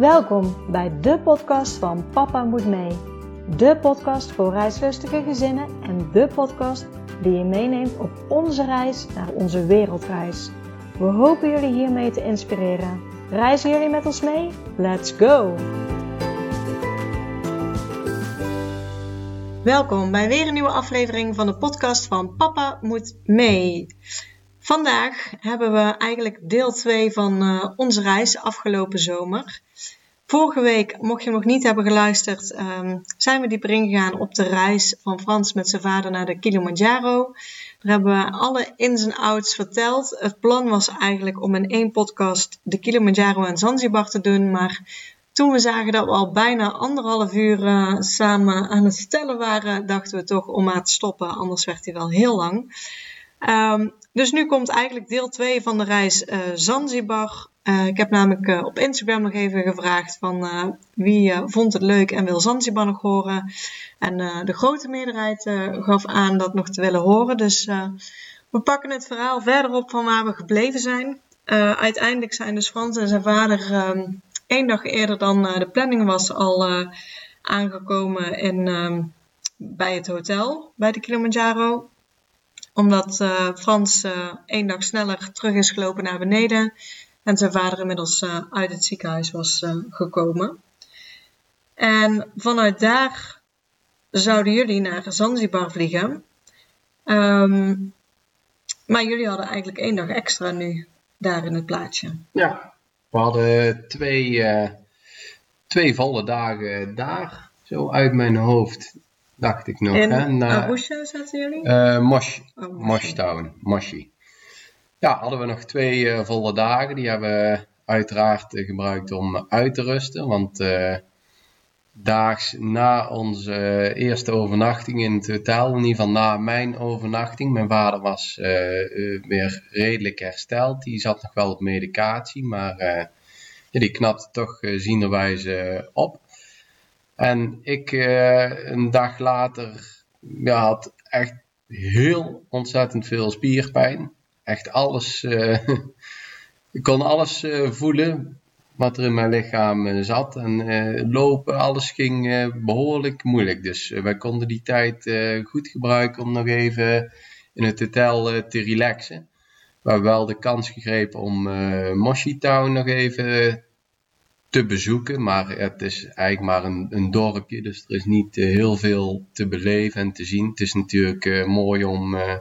Welkom bij de podcast van Papa Moet Mee. De podcast voor reislustige gezinnen en de podcast die je meeneemt op onze reis naar onze wereldreis. We hopen jullie hiermee te inspireren. Reizen jullie met ons mee? Let's go! Welkom bij weer een nieuwe aflevering van de podcast van Papa Moet Mee. Vandaag hebben we eigenlijk deel 2 van uh, onze reis afgelopen zomer. Vorige week, mocht je nog niet hebben geluisterd, um, zijn we dieper ingegaan op de reis van Frans met zijn vader naar de Kilimanjaro. Daar hebben we alle ins en outs verteld. Het plan was eigenlijk om in één podcast de Kilimanjaro en Zanzibar te doen, maar toen we zagen dat we al bijna anderhalf uur uh, samen aan het vertellen waren, dachten we toch om maar te stoppen, anders werd hij wel heel lang. Um, dus nu komt eigenlijk deel 2 van de reis uh, Zanzibar. Uh, ik heb namelijk uh, op Instagram nog even gevraagd van wie vond het leuk en wil Zanzibar nog horen. En de grote meerderheid gaf aan dat nog te willen horen. Dus we pakken het verhaal verder op van waar we gebleven zijn. uiteindelijk zijn dus Frans en zijn vader um, één dag eerder dan de planning was al aangekomen in, um, bij het hotel bij de Kilimanjaro omdat Frans één dag sneller terug is gelopen naar beneden en zijn vader inmiddels uh, uit het ziekenhuis was gekomen. En vanuit daar zouden jullie naar Zanzibar vliegen. Um, maar jullie hadden eigenlijk één dag extra nu daar in het plaatje. Ja, we hadden twee, twee volle dagen daar, zo uit mijn hoofd dacht ik nog. In hè? Na, Arusha zaten jullie? Uh, Mosh, oh, Mosh Town, Moshi. Ja, hadden we nog twee uh, volle dagen. Die hebben we uiteraard uh, gebruikt om uit te rusten. Want daags na onze eerste overnachting in het hotel, in ieder geval na mijn overnachting, mijn vader was weer redelijk hersteld. Die zat nog wel op medicatie, maar die knapte toch zienerwijze op. En ik een dag later had echt heel ontzettend veel spierpijn. Echt alles. Uh, ik kon alles uh, voelen wat er in mijn lichaam zat. En lopen, alles ging behoorlijk moeilijk. Dus wij konden die tijd goed gebruiken om nog even in het hotel te relaxen. We hebben wel de kans gegrepen om Moshi Town nog even te bezoeken. Maar het is eigenlijk maar een, dorpje, dus er is niet uh, heel veel te beleven en te zien. Het is natuurlijk uh, mooi om, uh,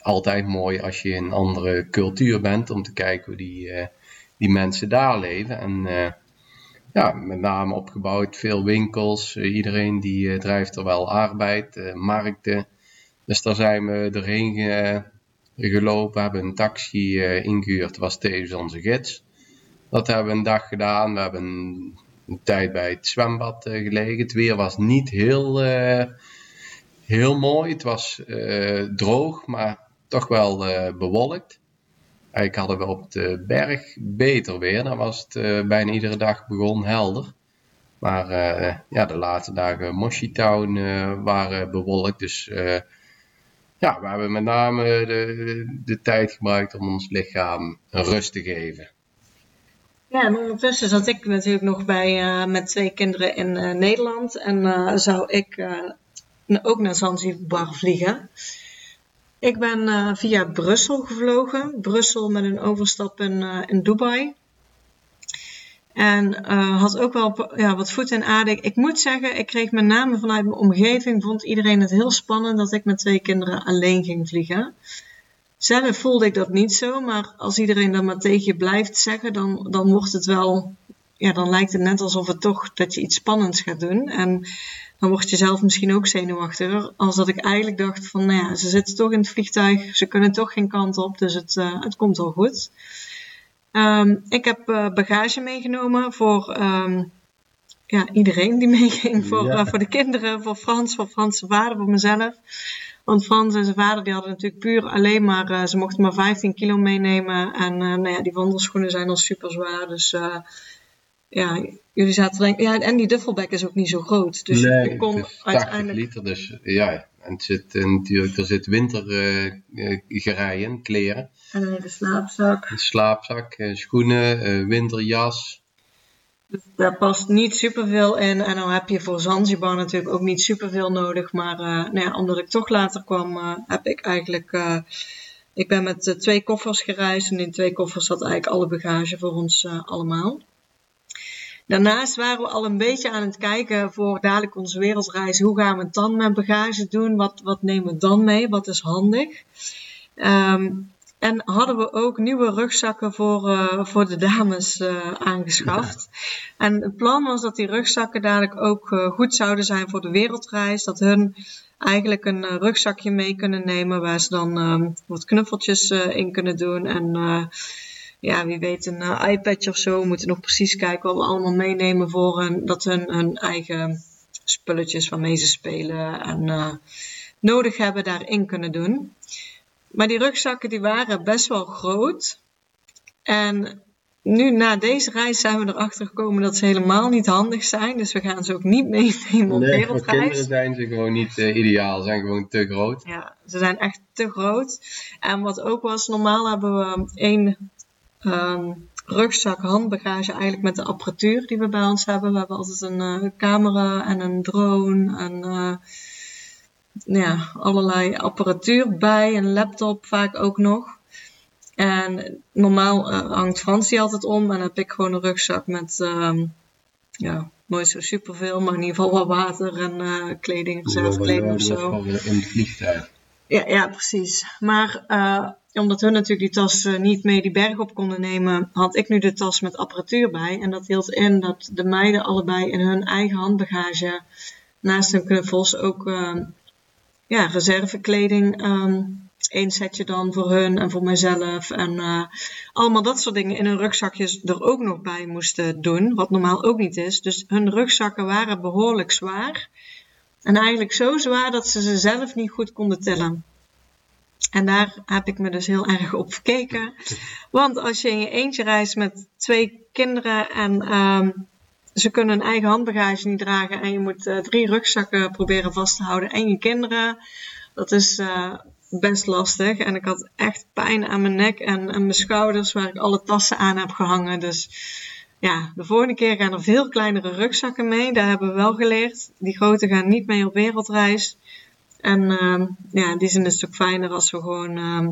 altijd mooi als je in een andere cultuur bent, om te kijken hoe die, die mensen daar leven. En ja, met name opgebouwd, veel winkels, iedereen die drijft er wel arbeid, markten. Dus daar zijn we erheen gelopen, hebben een taxi ingehuurd, was tevens onze gids. Dat hebben we een dag gedaan. We hebben een, tijd bij het zwembad gelegen. Het weer was niet heel, heel mooi. Het was droog, maar toch wel bewolkt. Eigenlijk hadden we op de berg beter weer. Dan was het bijna iedere dag begon helder. Maar ja, de laatste dagen Moshi Town waren bewolkt. Dus ja, we hebben met name de, de tijd gebruikt om ons lichaam rust te geven. Ja, en ondertussen zat ik natuurlijk nog bij, met twee kinderen in Nederland. En zou ik ook naar Zanzibar vliegen. Ik ben via Brussel gevlogen. Brussel met een overstap in, in Dubai. En had ook wel ja, wat voet in aarde. Ik moet zeggen, ik kreeg met name vanuit mijn omgeving, vond iedereen het heel spannend dat ik met twee kinderen alleen ging vliegen. Zelf voelde ik dat niet zo, maar als iedereen dat maar tegen je blijft zeggen, dan, dan wordt het wel, ja, dan lijkt het net alsof het toch dat je iets spannends gaat doen. En dan word je zelf misschien ook zenuwachtiger, als dat ik eigenlijk dacht van, nou ja, ze zitten toch in het vliegtuig, ze kunnen toch geen kant op, dus het, uh, het komt wel goed. Um, ik heb uh, bagage meegenomen voor um, ja, iedereen die meeging, voor, ja. uh, voor de kinderen, voor Frans, voor Franse vader, voor mezelf. Want Frans en zijn vader die hadden natuurlijk puur alleen maar, ze mochten maar 15 kilo meenemen. En nou ja, die wandelschoenen zijn al super zwaar. Dus ja, jullie zaten denken, ja, en die duffelbek is ook niet zo groot. Dus nee, ik kon het is uiteindelijk. liter, dus ja. En het zit natuurlijk, er zit wintergerei in, kleren. En de slaapzak. Een slaapzak, schoenen, winterjas. Dus daar past niet superveel in. En dan heb je voor Zanzibar natuurlijk ook niet superveel nodig. Maar uh, nou ja, omdat ik toch later kwam, uh, heb ik eigenlijk. Uh, ik ben met twee koffers gereisd. En in twee koffers zat eigenlijk alle bagage voor ons allemaal. Daarnaast waren we al een beetje aan het kijken voor dadelijk onze wereldreis. Hoe gaan we het dan met bagage doen? Wat, wat nemen we dan mee? Wat is handig? Um, en hadden we ook nieuwe rugzakken voor, uh, voor de dames uh, aangeschaft. En het plan was dat die rugzakken dadelijk ook uh, goed zouden zijn voor de wereldreis. Dat hun eigenlijk een rugzakje mee kunnen nemen waar ze dan um, wat knuffeltjes in kunnen doen. En ja, wie weet een iPadje of zo. We moeten nog precies kijken wat we allemaal meenemen voor hun, dat hun hun eigen spulletjes waarmee ze spelen en nodig hebben daarin kunnen doen. Maar die rugzakken die waren best wel groot. En nu na deze reis zijn we erachter gekomen dat ze helemaal niet handig zijn. Dus we gaan ze ook niet meenemen op nee, wereldreis. voor kinderen zijn ze gewoon niet uh, ideaal. Ze zijn gewoon te groot. Ja, ze zijn echt te groot. En wat ook was, normaal hebben we één um, rugzak handbagage eigenlijk met de apparatuur die we bij ons hebben. We hebben altijd een uh, camera en een drone en... Uh, ja, allerlei apparatuur bij, een laptop vaak ook nog. En normaal uh, hangt Frans die altijd om en dan heb ik gewoon een rugzak met, uh, ja, nooit zo superveel, maar in ieder geval wat water en uh, kleding, reservekleding of zo. In het vliegtuig. Ja, ja, precies. Maar uh, omdat hun natuurlijk die tas niet mee die berg op konden nemen, had ik nu de tas met apparatuur bij. En dat hield in dat de meiden allebei in hun eigen handbagage naast hun knuffels ook ja, reservekleding. Um, setje dan voor hun en voor mijzelf. En uh, allemaal dat soort dingen in hun rugzakjes er ook nog bij moesten doen. Wat normaal ook niet is. Dus hun rugzakken waren behoorlijk zwaar. En eigenlijk zo zwaar dat ze ze zelf niet goed konden tellen. En daar heb ik me dus heel erg op gekeken. Want als je in je eentje reist met twee kinderen en um, ze kunnen hun eigen handbagage niet dragen en je moet uh, drie rugzakken proberen vast te houden en je kinderen. Dat is uh, best lastig. En ik had echt pijn aan mijn nek en, en mijn schouders waar ik alle tassen aan heb gehangen. Dus ja, de volgende keer gaan er veel kleinere rugzakken mee. Daar hebben we wel geleerd. Die grote gaan niet mee op wereldreis. En uh, ja, in die zin is het ook fijner als we gewoon uh,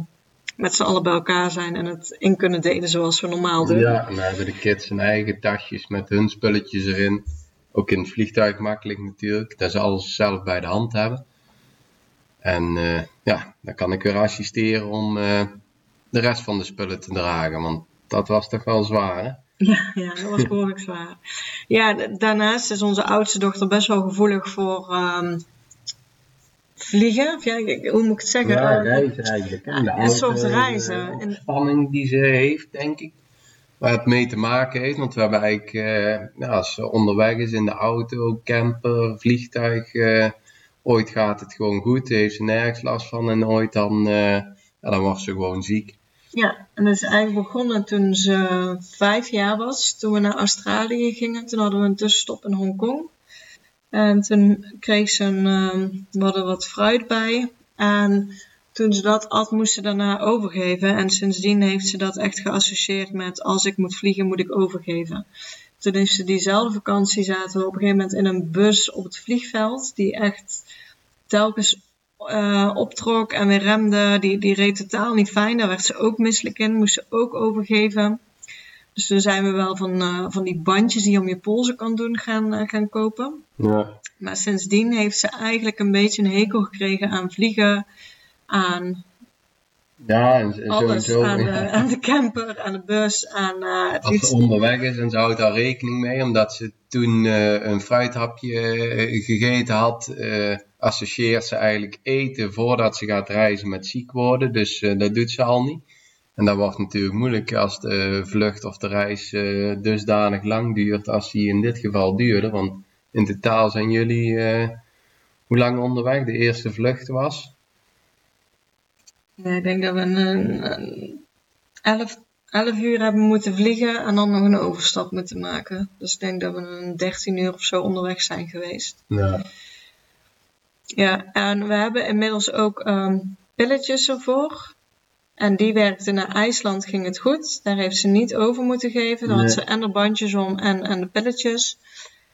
met z'n allen bij elkaar zijn en het in kunnen delen zoals we normaal doen. Ja, en dan hebben de kids hun eigen tasjes met hun spulletjes erin. Ook in het vliegtuig makkelijk natuurlijk, dat ze alles zelf bij de hand hebben. En uh, ja, dan kan ik weer assisteren om uh, de rest van de spullen te dragen, want dat was toch wel zwaar hè? Ja, ja, dat was behoorlijk zwaar. Ja, daarnaast is onze oudste dochter best wel gevoelig voor um, vliegen. Of ja, hoe moet ik het zeggen? Ja, reizen eigenlijk. Hè? Ja, een soort reizen. De spanning die ze heeft, denk ik. Waar het mee te maken heeft. Want we hebben eigenlijk, ja, als ze onderweg is in de auto, camper, vliegtuig. Uh, ooit gaat het gewoon goed, heeft ze nergens last van. En ooit dan, uh, ja, dan wordt ze gewoon ziek. Ja, en dat is eigenlijk begonnen toen ze vijf jaar was. Toen we naar Australië gingen. Toen hadden we een tussenstop in Hongkong. En toen kreeg ze een, um, wat fruit bij. En toen ze dat at, moest ze daarna overgeven. En sindsdien heeft ze dat echt geassocieerd met als ik moet vliegen, moet ik overgeven. Toen heeft ze diezelfde vakantie zaten we op een gegeven moment in een bus op het vliegveld. Die echt telkens uh, optrok en weer remde. Die, die reed totaal niet fijn. Daar werd ze ook misselijk in. Moest ze ook overgeven. Dus toen zijn we wel van, uh, van die bandjes die je om je polsen kan doen gaan, uh, gaan kopen. Ja. Maar sindsdien heeft ze eigenlijk een beetje een hekel gekregen aan vliegen, aan ja, en, en alles, sowieso. aan, de, aan de camper, aan de bus, aan uh, het Als ze onderweg is en ze houdt daar rekening mee, omdat ze toen uh, een fruithapje uh, gegeten had, associeert ze eigenlijk eten voordat ze gaat reizen met ziek worden. Dus dat doet ze al niet. En dat wordt natuurlijk moeilijk als de vlucht of de reis dusdanig lang duurt als die in dit geval duurde. Want in totaal zijn jullie hoe lang onderweg de eerste vlucht was? Ja, ik denk dat we een, een 11, 11 uur hebben moeten vliegen en dan nog een overstap moeten maken. Dus ik denk dat we een 13 uur of zo onderweg zijn geweest. Ja. Ja, en we hebben inmiddels ook um, pilletjes ervoor. En die werkte naar IJsland, ging het goed. Daar heeft ze niet over moeten geven. Daar had ze en de bandjes om en, en de pilletjes.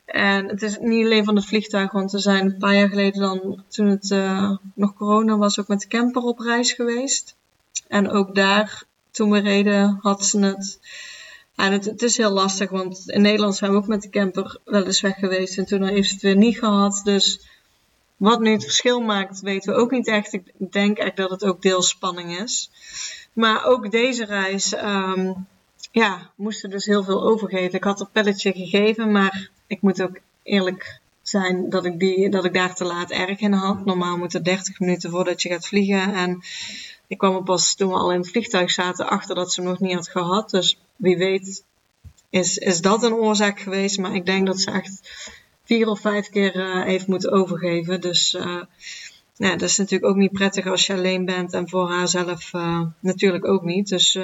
En het is niet alleen van het vliegtuig, want we zijn een paar jaar geleden dan, toen het uh, nog corona was, ook met de camper op reis geweest. En ook daar, toen we reden, had ze het. En het, het, is heel lastig, want in Nederland zijn we ook met de camper wel eens weg geweest. En toen heeft ze het weer niet gehad. Dus wat nu het verschil maakt, weten we ook niet echt. Ik denk echt dat het ook deels spanning is. Maar ook deze reis, um, ja, moesten dus heel veel overgeven. Ik had een pelletje gegeven, maar ik moet ook eerlijk zijn dat ik, die, dat ik daar te laat erg in had. Normaal moet het 30 minuten voordat je gaat vliegen. En ik kwam er pas toen we al in het vliegtuig zaten achter dat ze hem nog niet had gehad. Dus wie weet is, is dat een oorzaak geweest. Maar ik denk dat ze echt vier of vijf keer uh, heeft moeten overgeven. Dus ja, dat is natuurlijk ook niet prettig als je alleen bent. En voor haar zelf uh, natuurlijk ook niet. Dus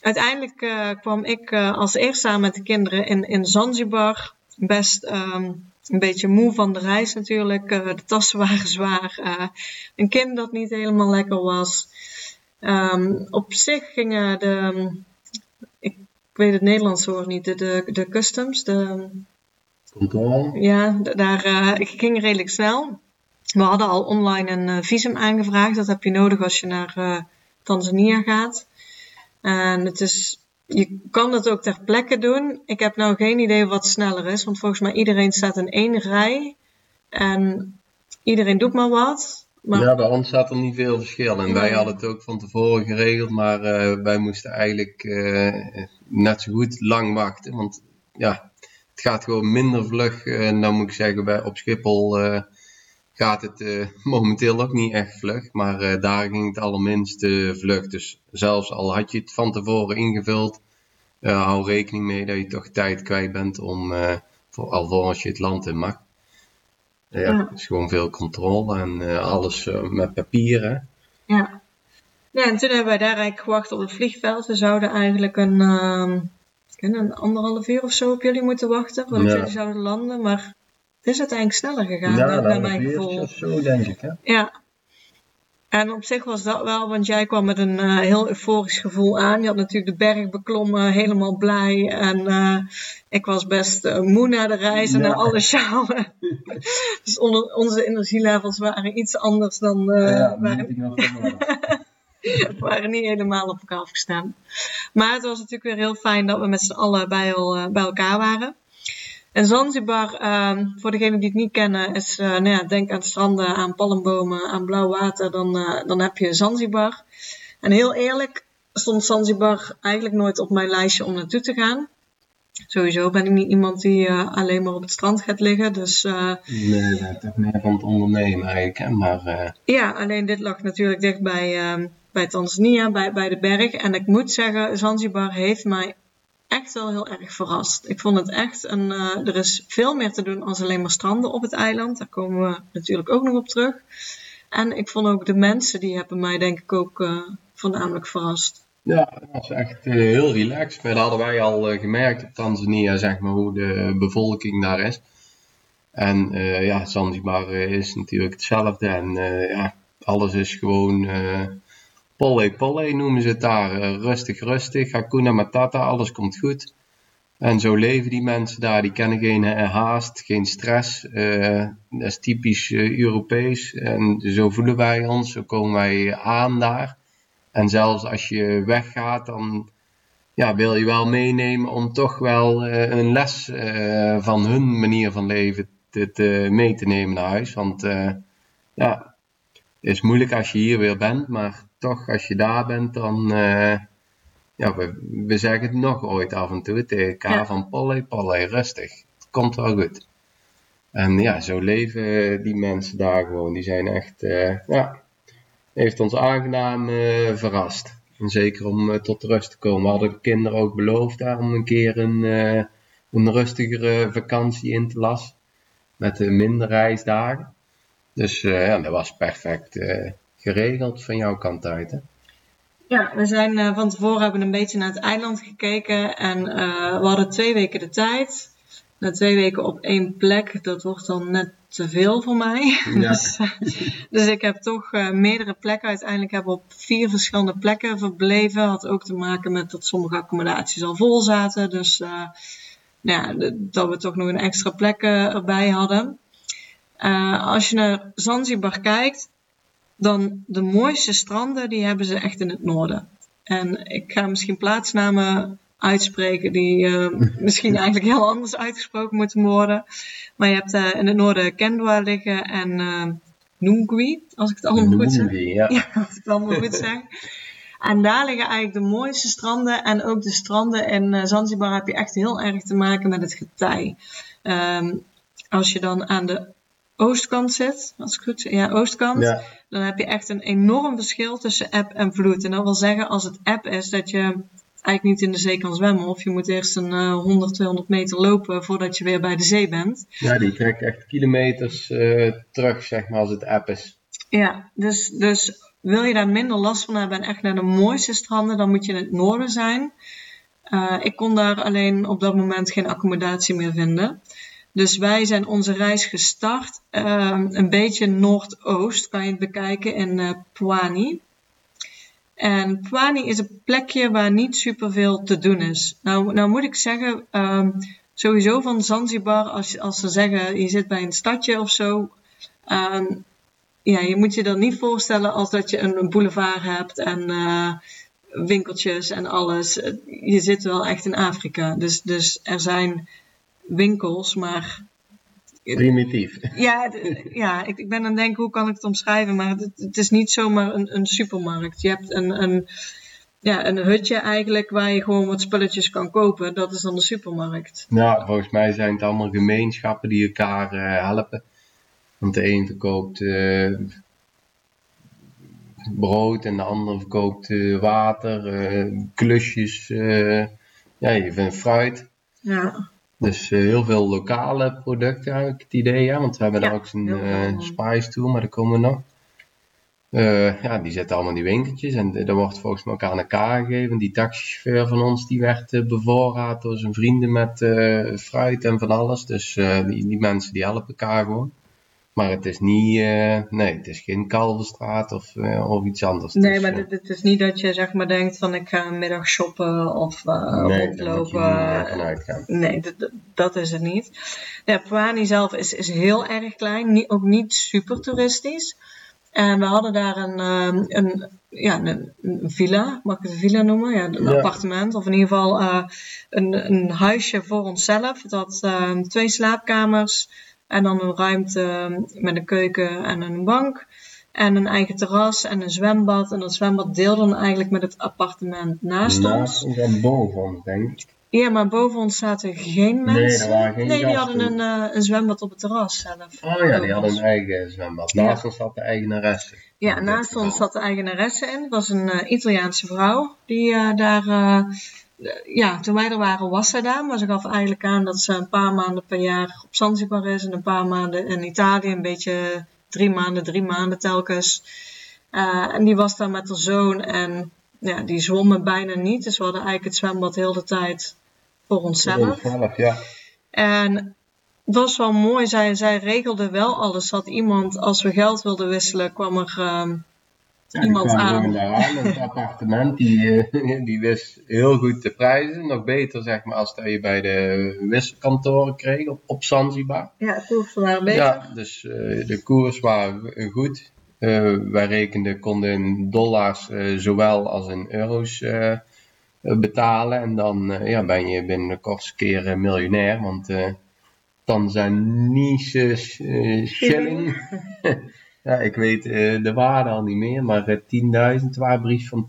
uiteindelijk kwam ik als eerste aan met de kinderen in, in Zanzibar. Best um, een beetje moe van de reis natuurlijk. de tassen waren zwaar. een kind dat niet helemaal lekker was. Um, op zich gingen de... Ik, weet het Nederlandse woord niet. De, de, de customs, de Controle? Ja, daar uh, ik ging redelijk snel. We hadden al online een uh, visum aangevraagd. Dat heb je nodig als je naar uh, Tanzania gaat. En het is, je kan dat ook ter plekke doen. Ik heb nou geen idee wat sneller is, want volgens mij iedereen staat in één rij. En iedereen doet maar wat. Maar... Ja, bij ons zat er niet veel verschil. En wij hadden het ook van tevoren geregeld, maar wij moesten eigenlijk net zo goed lang wachten. Want ja, het gaat gewoon minder vlug. En dan moet ik zeggen, bij, op Schiphol uh, gaat het uh, momenteel ook niet echt vlug. Maar uh, daar ging het allerminst vlug. Dus zelfs al had je het van tevoren ingevuld, hou rekening mee dat je toch tijd kwijt bent om, voor, alvorens je het land in mag. Ja, ja. Het is gewoon veel controle en alles met papieren. Ja. Ja, en toen hebben wij daar eigenlijk gewacht op het vliegveld. We zouden eigenlijk een ehm, een anderhalf uur of zo op jullie moeten wachten voordat jullie zouden landen. Maar het is uiteindelijk sneller gegaan, ja, bij mijn gevoel. Of zo, denk ik. Hè? Ja. En op zich was dat wel, want jij kwam met een uh, heel euforisch gevoel aan. Je had natuurlijk de berg beklommen, helemaal blij. En uh, ik was best uh, moe na de reis en ja. na alle sjouwen. dus onder, onze energielevels waren iets anders dan... ja, waren... we waren niet helemaal op elkaar afgestemd. Maar het was natuurlijk weer heel fijn dat we met z'n allen bij, al, bij elkaar waren. En Zanzibar, uh, voor degenen die het niet kennen, is, uh, nou ja, denk aan stranden, aan palmbomen, aan blauw water, dan, uh, dan heb je Zanzibar. En heel eerlijk stond Zanzibar eigenlijk nooit op mijn lijstje om naartoe te gaan. Sowieso ben ik niet iemand die alleen maar op het strand gaat liggen, dus... nee, dat is meer van het ondernemen eigenlijk, hè? maar... Ja, alleen dit lag natuurlijk dicht bij, ehm, bij Tanzania, bij, bij de berg. En ik moet zeggen, Zanzibar heeft mij echt wel heel erg verrast. Ik vond het echt een. Uh, er is veel meer te doen dan alleen maar stranden op het eiland. Daar komen we natuurlijk ook nog op terug. En ik vond ook de mensen, die hebben mij denk ik ook uh, voornamelijk verrast. Ja, dat was echt uh, heel relaxed. Maar dat hadden wij al gemerkt op Tanzania, zeg maar, hoe de bevolking daar is. En ja, Zanzibar is natuurlijk hetzelfde. En ja, alles is gewoon Polle polle noemen ze het daar. Uh, rustig, rustig. Hakuna Matata, alles komt goed. En zo leven die mensen daar. Die kennen geen uh, haast, geen stress. Uh, dat is typisch Europees. En zo voelen wij ons. Zo komen wij aan daar. En zelfs als je weggaat, dan ja, wil je wel meenemen om toch wel een les van hun manier van leven te, te, mee te nemen naar huis. Want ja, het is moeilijk als je hier weer bent, maar toch, als je daar bent, dan. Uh, ja, we, we zeggen het nog ooit af en toe tegen elkaar ja. van Polly, Polly, rustig. Het komt wel goed. En ja, zo leven die mensen daar gewoon. Die zijn echt, uh, ja, heeft ons aangenaam uh, verrast. En zeker om tot rust te komen. We hadden kinderen ook beloofd daar om een keer een, een rustigere vakantie in te lassen. Met minder reisdagen. Dus ja, dat was perfect geregeld van jouw kant uit, hè? Ja, we zijn uh, van tevoren hebben een beetje naar het eiland gekeken en uh, we hadden twee weken de tijd. na twee weken op één plek, dat wordt dan net te veel voor mij. Ja. dus, eh, dus ik heb toch eh, meerdere plekken. Uiteindelijk hebben we op vier verschillende plekken verbleven. Had ook te maken met dat sommige accommodaties al vol zaten. Dus eh, ja, dat we toch nog een extra plek eh, erbij hadden. Eh, als je naar Zanzibar kijkt, dan de mooiste stranden, die hebben ze echt in het noorden. En ik ga misschien plaatsnamen uitspreken die eh, misschien eigenlijk heel anders uitgesproken moeten worden. Maar je hebt eh, in het noorden Kendwa liggen en eh Nungwi, als ik het allemaal goed zeg. Ja. Ja, als ik het allemaal goed zeg. En daar liggen eigenlijk de mooiste stranden. En ook de stranden in Zanzibar heb je echt heel erg te maken met het getij. Ehm, als je dan aan de oostkant zit, als ik goed zeg, ja, oostkant, Ja. dan heb je echt een enorm verschil tussen eb en vloed. En dat wil zeggen, als het eb is, dat je eigenlijk niet in de zee kan zwemmen. Of je moet eerst een eh, 100, 200 meter lopen voordat je weer bij de zee bent. ja, die trekt echt kilometers eh, terug, zeg maar, als het app is. Ja, dus, dus wil je daar minder last van hebben en echt naar de mooiste stranden, dan moet je in het noorden zijn. Eh, ik kon daar alleen op dat moment geen accommodatie meer vinden. Dus wij zijn onze reis gestart. eh, een beetje noordoost kan je het bekijken in eh Pwani. En Pwani is een plekje waar niet superveel te doen is. Nou, nou moet ik zeggen, ehm, sowieso van Zanzibar, als, als ze zeggen je zit bij een stadje of zo. ehm, ja, je moet je dat niet voorstellen als dat je een boulevard hebt en eh, winkeltjes en alles. Je zit wel echt in Afrika. Dus, dus er zijn winkels, maar Primitief. ja, ja ik, ik ben aan het denken hoe kan ik het omschrijven, maar het, het is niet zomaar een, een supermarkt. Je hebt een, een, ja, een hutje eigenlijk waar je gewoon wat spulletjes kan kopen. Dat is dan de supermarkt. Nou, volgens mij zijn het allemaal gemeenschappen die elkaar eh, helpen. Want de een verkoopt eh, brood en de ander verkoopt eh, water, klusjes. ja, je vindt fruit. Ja, Dus eh, heel veel lokale producten heb ik het idee, ja. Want we hebben Ja, daar ook eh veel. spice tour, maar daar komen we nog. Eh, ja, die zitten allemaal in die winkeltjes en er wordt volgens mij elkaar aan elkaar gegeven. Die taxichauffeur van ons, die werd bevoorraad door zijn vrienden met fruit en van alles. Dus die, die mensen die helpen elkaar gewoon. Maar het is niet, eh, nee, het is geen Kalverstraat of, eh, of iets anders. Nee, maar eh, het, is niet dat je zeg maar denkt van ik ga een middag shoppen of nee, rondlopen. uitgaan. Nee, dat- is het niet. Ja, Pwani zelf is, is heel erg klein, niet, ook niet super toeristisch. En we hadden daar een, ehm, een, ja, een, villa, mag ik het een villa noemen? Ja, een Ja. appartement. Of in ieder geval een, een huisje voor onszelf. Dat ehm, twee slaapkamers en dan een ruimte met een keuken en een bank. En een eigen terras en een zwembad. En dat zwembad deelden we eigenlijk met het appartement naast ons. Naast ons boven ons, denk ik. Ja, maar boven ons zaten geen Nee, er mensen. waren geen Nee, die hadden een, eh, een zwembad op het terras zelf. Oh ja, die hadden een eigen zwembad. Ja. Naast ons zat de eigenaresse. Ja, naast ons zat de eigenaresse in. Het was een eh, Italiaanse vrouw die eh, daar... ja, toen wij er waren was zij daar. Maar ze gaf eigenlijk aan dat ze een paar maanden per jaar op Zanzibar is. En een paar maanden in Italië. Een beetje drie maanden, drie maanden telkens. Eh, en die was daar met haar zoon. En ja, die zwommen bijna niet. Dus we hadden eigenlijk het zwembad heel de tijd voor onszelf. Zelf, ja. En het was wel mooi. Zij, zij regelde wel alles. Had iemand, als we geld wilden wisselen, kwam er ehm, Ja, Iemand aan. aan. Het appartement, die, eh, die wist heel goed de prijzen. Nog beter, zeg maar, als dat je bij de wisselkantoren kreeg op, op Zanzibar. ja, koersen waren beter. Ja, dus eh, de koers waren goed. Eh, wij rekenden, konden in dollars eh, zowel als in euro's eh, eh, betalen. En dan eh, ja, ben je binnen de kortste keer eh, miljonair. Want eh Tanzanese eh, shilling. ja, ik weet eh, de waarde al niet meer. Maar eh 10.000 waren brief van 10.000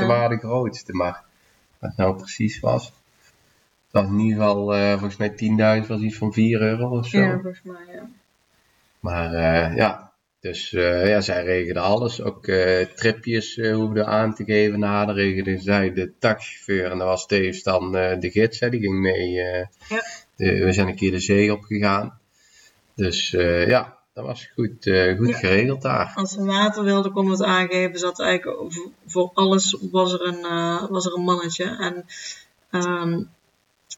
Ja. waren de grootste. Maar wat het nou precies was. Het was in ieder geval, eh, volgens mij 10.000 was iets van 4 euro of zo. Ja, volgens mij, ja. Maar ja, dus ja, zij regelde alles. Ook tripjes hoefden aan te geven. Na de regelde zij de taxichauffeur. En dat was tevens dan de gids. Hè, die ging mee. Ja. de- we zijn een keer de zee opgegaan. Dus ja, dat was goed, eh, goed Ja. geregeld daar. Als we water wilden, konden we het aangeven. Zat eigenlijk voor- alles was er een, eh, was er een mannetje. En ehm,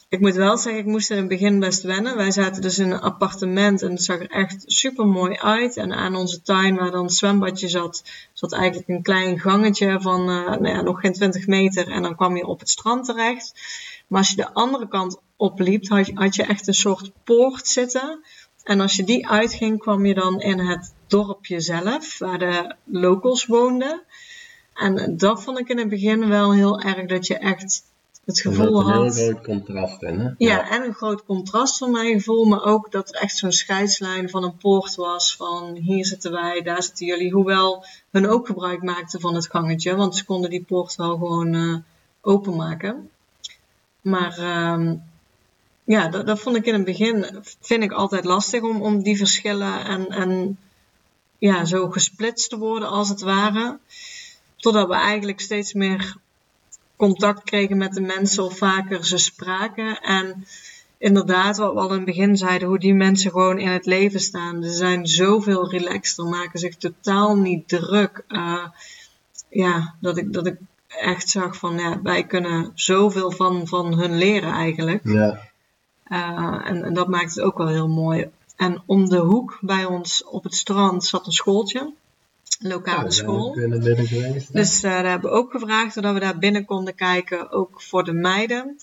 ik moet wel zeggen, ik moest in het begin best wennen. Wij zaten dus in een appartement en het zag er echt super mooi uit. En aan onze tuin, waar dan het zwembadje zat, zat eigenlijk een klein gangetje van uh, nou ja, nog geen 20 meter. En dan kwam je op het strand terecht. Maar als je de andere kant opliep, had je, had je echt een soort poort zitten. En als je die uitging, kwam je dan in het dorpje zelf, waar de locals woonden. En dat vond ik in het begin wel heel erg, dat je echt het gevoel had. een heel groot contrast in, hè? Ja, en een groot contrast van mijn gevoel, maar ook dat er echt zo'n scheidslijn van een poort was. Van hier zitten wij, daar zitten jullie. Hoewel hun ook gebruik maakten van het gangetje, want ze konden die poort wel gewoon uh, openmaken. Maar uh, ja, dat, dat, vond ik in het begin, vind ik altijd lastig om, om die verschillen en, en ja, zo gesplitst te worden als het ware. Totdat we eigenlijk steeds meer contact kregen met de mensen of vaker ze spraken. En inderdaad, wat we al in het begin zeiden, hoe die mensen gewoon in het leven staan. Ze zijn zoveel relaxter, maken zich totaal niet druk. Uh, ja, dat ik, dat ik echt zag van, ja, wij kunnen zoveel van, van hun leren eigenlijk. Ja. En, en, dat maakt het ook wel heel mooi. En om de hoek bij ons op het strand zat een schooltje lokale school. Geweest, dus uh, daar hebben we ook gevraagd dat we daar binnen konden kijken, ook voor de meiden.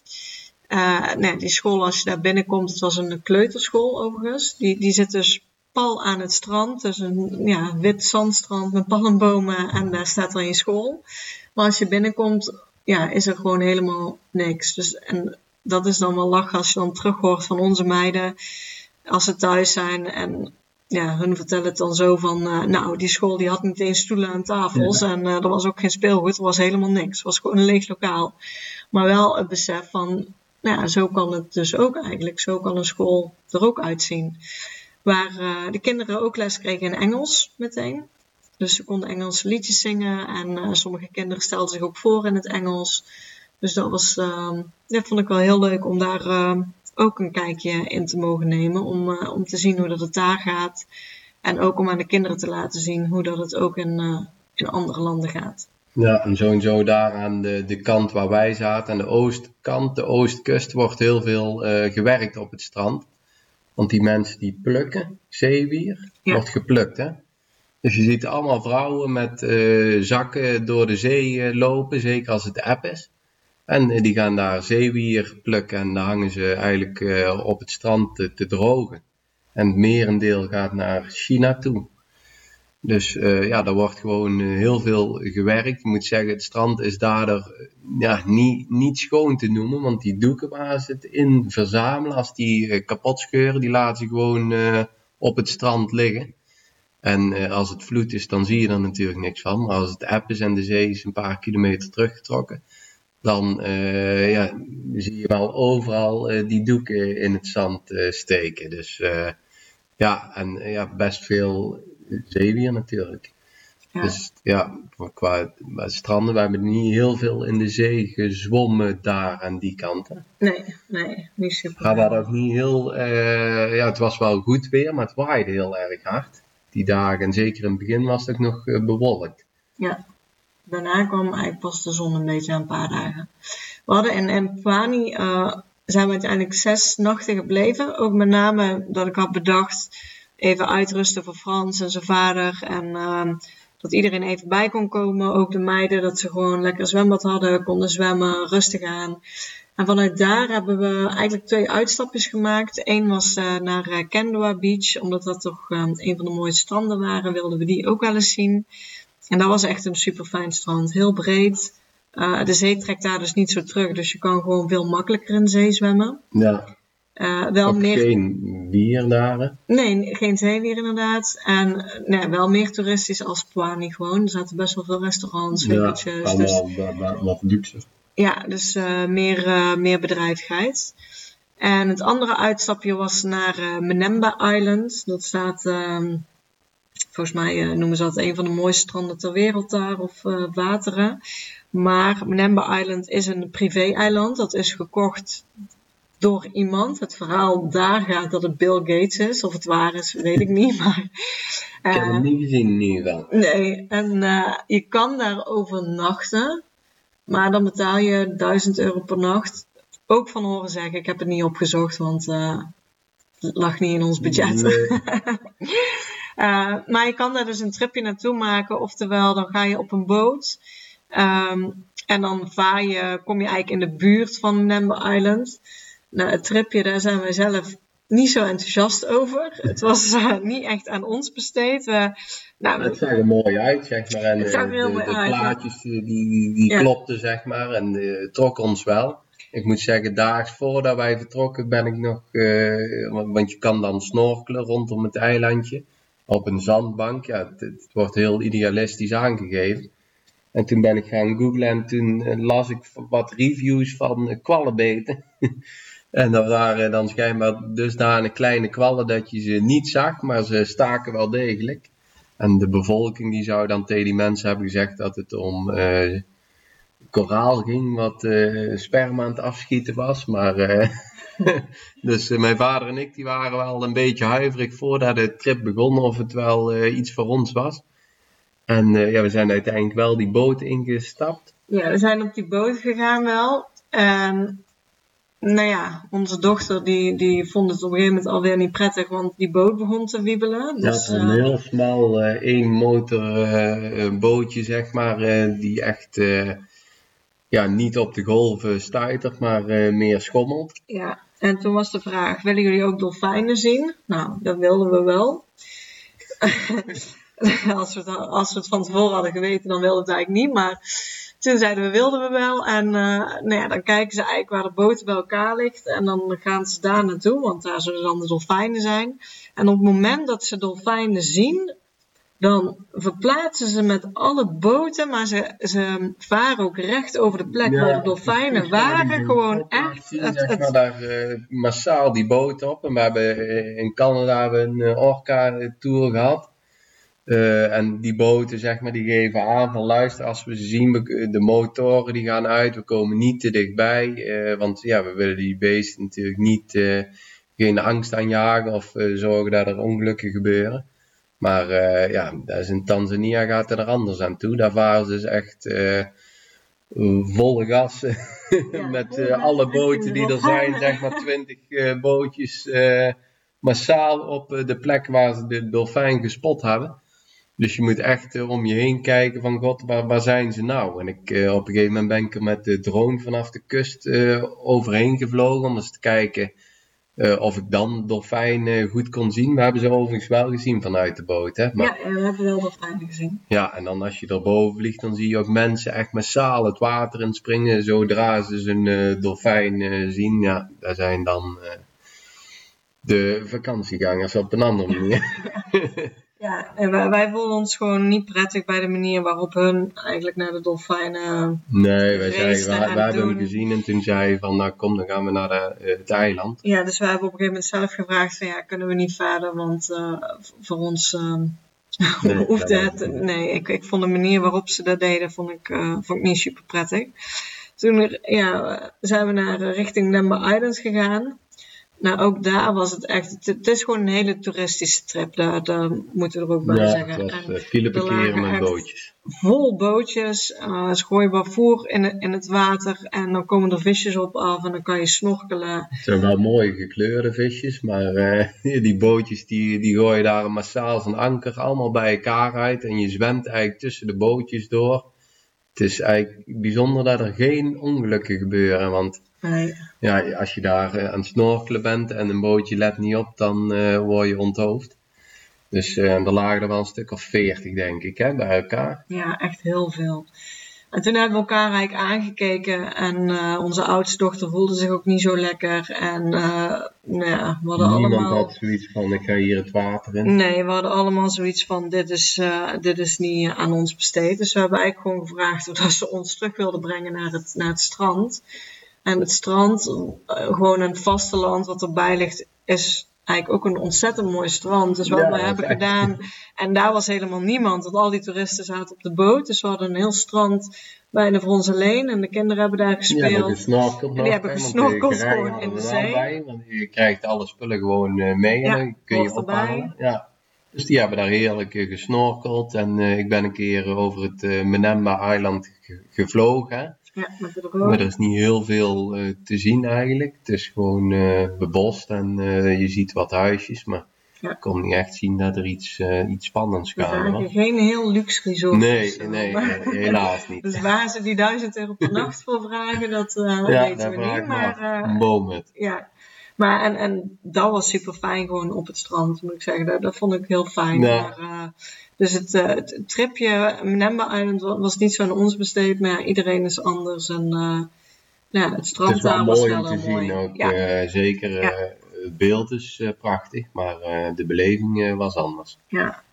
Uh, nee, die school, als je daar binnenkomt, het was een kleuterschool overigens. Die, die zit dus pal aan het strand. Dus een ja, wit zandstrand met palmbomen en daar staat dan je school. Maar als je binnenkomt, ja, is er gewoon helemaal niks. Dus, en dat is dan wel lachen als je dan terug hoort van onze meiden als ze thuis zijn en ja, hun vertellen het dan zo van, uh, nou, die school die had niet eens stoelen en tafels en uh, er was ook geen speelgoed, er was helemaal niks. Het was gewoon een leeg lokaal. Maar wel het besef van, nou ja, zo kan het dus ook eigenlijk. Zo kan een school er ook uitzien. Waar uh, de kinderen ook les kregen in Engels meteen. Dus ze konden Engelse liedjes zingen en sommige kinderen stelden zich ook voor in het Engels. Dus dat was, dat vond ik wel heel leuk om daar ook een kijkje in te mogen nemen. Om, uh, om te zien hoe dat het daar gaat. En ook om aan de kinderen te laten zien hoe dat het ook in, uh, in andere landen gaat. Ja, en sowieso daar aan de, de kant waar wij zaten, aan de oostkant, de oostkust, wordt heel veel uh, gewerkt op het strand. Want die mensen die plukken, zeewier, ja. wordt geplukt hè. Dus je ziet allemaal vrouwen met zakken door de zee lopen, zeker als het app is. En eh, die gaan daar zeewier plukken en daar hangen ze eigenlijk uh, op het strand te, drogen. En het merendeel gaat naar China toe. Dus uh, ja, daar wordt gewoon heel veel gewerkt. Ik moet zeggen, het strand is daardoor ja, niet, niet schoon te noemen. Want die doeken waar ze het in verzamelen, als die kapot scheuren, die laten ze gewoon op het strand liggen. En als het vloed is, dan zie je er natuurlijk niks van. Maar als het app is en de zee is een paar kilometer teruggetrokken, dan uh, ja, zie je wel overal uh, die doeken in het zand uh, steken. Dus ja, en ja, best veel zeewier natuurlijk. Ja. Dus ja, qua stranden, we hebben niet heel veel in de zee gezwommen daar aan die kanten. Nee, nee, niet super. Maar we hadden ook niet heel, ja, het was wel goed weer, maar het waaide heel erg hard. Die dagen, en zeker in het begin was het ook nog bewolkt. Ja, daarna kwam eigenlijk pas de zon een beetje een paar dagen. We hadden in, in Pani, uh, zijn we uiteindelijk zes nachten gebleven. Ook met name dat ik had bedacht, even uitrusten voor Frans en zijn vader. En uh, dat iedereen even bij kon komen. Ook de meiden, dat ze gewoon lekker zwembad hadden, konden zwemmen, rustig aan. En vanuit daar hebben we eigenlijk twee uitstapjes gemaakt. Eén was uh, naar uh, Kendwa Beach, omdat dat toch uh, een van de mooiste stranden waren. Wilden we die ook wel eens zien. En dat was echt een super fijn strand. Heel breed. Uh, de zee trekt daar dus niet zo terug. Dus je kan gewoon veel makkelijker in de zee zwemmen. Ja. Uh, wel meer... Geen wier daar? Nee, geen zeewier inderdaad. En nee, wel meer toeristisch als Pwani gewoon. Er zaten best wel veel restaurants, winkeltjes. Ja, allemaal dus... wat luxe. Ja, dus uh, meer, uh, meer bedrijvigheid. En het andere uitstapje was naar Menemba Island. Dat staat ehm, Volgens mij uh, noemen ze dat een van de mooiste stranden ter wereld daar, of uh, wateren. Maar Mnemba Island is een privé-eiland. Dat is gekocht door iemand. Het verhaal daar gaat dat het Bill Gates is. Of het waar is, weet ik niet. Maar, ik heb het niet gezien nu wel. Nee, en je kan daar overnachten. Maar dan betaal je 1000 euro per nacht ook van horen zeggen. Ik heb het niet opgezocht, want uh, het lag niet in ons budget. uh, maar je kan daar dus een tripje naartoe maken. Oftewel, dan ga je op een boot. Um, en dan vaar je, kom je eigenlijk in de buurt van Number Island. Nou, het tripje, daar zijn wij zelf niet zo enthousiast over. Het was uh, niet echt aan ons besteed. Nou, het zag er mooi uit, zeg maar. En, het zag er heel de, mooi de uit. plaatjes die, die, die ja. klopten, zeg maar. En uh, trok ons wel. Ik moet zeggen, daags voordat wij vertrokken ben ik nog... Want je kan dan snorkelen rondom het eilandje. Op een zandbank. Ja, het, wordt heel idealistisch aangegeven. En toen ben ik gaan googlen en toen las ik wat reviews van kwallenbeten. En dat waren dan schijnbaar dusdanig kleine kwallen dat je ze niet zag, maar ze staken wel degelijk. En de bevolking die zou dan tegen die mensen hebben gezegd dat het om uh, koraal ging, wat uh, sperma aan het afschieten was. Maar, uh, dus mijn vader en ik die waren wel een beetje huiverig voordat de trip begon of het wel iets voor ons was. En ja, we zijn uiteindelijk wel die boot ingestapt. Ja, we zijn op die boot gegaan wel. En nou ja, onze dochter die, die vond het op een gegeven moment alweer niet prettig, want die boot begon te wiebelen. Dus, ja, een heel smal één motor bootje, zeg maar, die echt ja, niet op de golven stuitert, maar meer schommelt. Ja, en toen was de vraag, willen jullie ook dolfijnen zien? Nou, dat wilden we wel. als, we het, als we het van tevoren hadden geweten, dan wilden we het eigenlijk niet, maar toen zeiden we, wilden we wel. En uh, nou ja, dan kijken ze eigenlijk waar de boot bij elkaar ligt. En dan gaan ze daar naartoe, want daar zullen dan de dolfijnen zijn. En op het moment dat ze dolfijnen zien, dan verplaatsen ze met alle boten, maar ze, ze varen ook recht over de plek ja, waar de dolfijnen waren. Gewoon echt. Zien, het, het, het... daar uh, massaal die boten op. En we hebben in Canada een uh, orca-tour gehad. En die boten, zeg maar, die geven aan van luister, als we ze zien, de motoren die gaan uit, we komen niet te dichtbij. Want ja, we willen die beesten natuurlijk niet, geen angst aanjagen of zorgen dat er ongelukken gebeuren. Maar ja, dat is in Tanzania gaat het er anders aan toe. Daar varen ze dus echt volle gas ja, met alle boten die er zijn, zeg maar 20 bootjes massaal op de plek waar ze de dolfijn gespot hebben. Dus je moet echt uh, om je heen kijken van god, waar, waar zijn ze nou? En ik, uh, op een gegeven moment ben ik er met de drone vanaf de kust uh, overheen gevlogen om eens te kijken of ik dan dolfijnen goed kon zien. We hebben ze overigens wel gezien vanuit de boot. Hè? Maar, ja, we hebben wel dolfijnen gezien. Ja, en dan als je erboven vliegt, dan zie je ook mensen echt massaal het water in springen zodra ze een dolfijn zien. Ja, daar zijn dan de vakantiegangers op een andere manier. Ja, en wij, wij voelden ons gewoon niet prettig bij de manier waarop hun eigenlijk naar de dolfijnen. Nee, wij, zei, wij, wij hebben hem gezien en toen zei hij van nou kom, dan gaan we naar de, uh, het eiland. Ja, dus wij hebben op een gegeven moment zelf gevraagd van ja, kunnen we niet verder, want uh, voor ons. Uh, nee, hoefde het. Nee, ik, ik vond de manier waarop ze dat deden, vond ik, vond ik niet super prettig. Toen ja, zijn we naar richting Lember Island gegaan. Nou, ook daar was het echt. Het, is gewoon een hele toeristische trip. Daar, daar moeten we er ook bij ja, zeggen. En file parkeren met bootjes. Vol bootjes. Uh, ze gooien waarvoor in, in het water. En dan komen er visjes op af. En dan kan je snorkelen. Het zijn wel mooie gekleurde visjes. Maar uh, die bootjes die, die gooien daar massaal van anker allemaal bij elkaar uit. En je zwemt eigenlijk tussen de bootjes door. Het is eigenlijk bijzonder dat er geen ongelukken gebeuren. Want Nee. Ja, als je daar uh, aan het snorkelen bent en een bootje let niet op, dan uh, word je onthoofd. Dus uh, er lagen er wel een stuk of veertig, denk ik, hè, bij elkaar. Ja, echt heel veel. En toen hebben we elkaar eigenlijk aangekeken en onze oudste dochter voelde zich ook niet zo lekker. En nou ja, we hadden Niemand allemaal... had zoiets van, ik ga hier het water in. Nee, we hadden allemaal zoiets van, dit is, dit is niet aan ons besteed. Dus we hebben eigenlijk gewoon gevraagd of ze ons terug wilden brengen naar het, naar het strand. En het strand, gewoon een vasteland wat erbij ligt, is eigenlijk ook een ontzettend mooi strand. Dus wat Ja, we hebben echt- gedaan, en daar was helemaal niemand, want al die toeristen zaten op de boot. Dus we hadden een heel strand bijna voor ons alleen en de kinderen hebben daar Die hebben gespeeld. gesnorkeld. En die hebben gesnorkeld gewoon in de zee. bij, want je krijgt alle spullen gewoon eh, mee Ja, en dan kun je ophalen. Ja. Dus die hebben daar heerlijk eh, gesnorkeld. En eh, ik ben een keer over het eh Menemba Island ge- gevlogen. Ja, met de Maar er is niet heel veel eh, te zien eigenlijk. Het is gewoon eh, bebost en eh, je ziet wat huisjes, maar Ja. ik kon niet echt zien dat er iets, iets spannends hoor. geen heel luxe resort. Nee, zo, nee, helaas niet. Dus waar ze die 1000 euro per nacht voor vragen, dat ja, weten we niet. Maar Een boomhut. ja. Maar en, en dat was super fijn gewoon op het strand, moet ik zeggen. Dat, dat vond ik heel fijn. Ja. Maar, dus het, eh, het tripje Mnemba Island wa- was niet zo aan ons besteed, maar ja, iedereen is anders. En eh, ja, het Het strand is wel daar was mooi wel om te mooi. zien ook. Ja. eh, zeker het beeld is prachtig, maar de beleving was anders. Ja.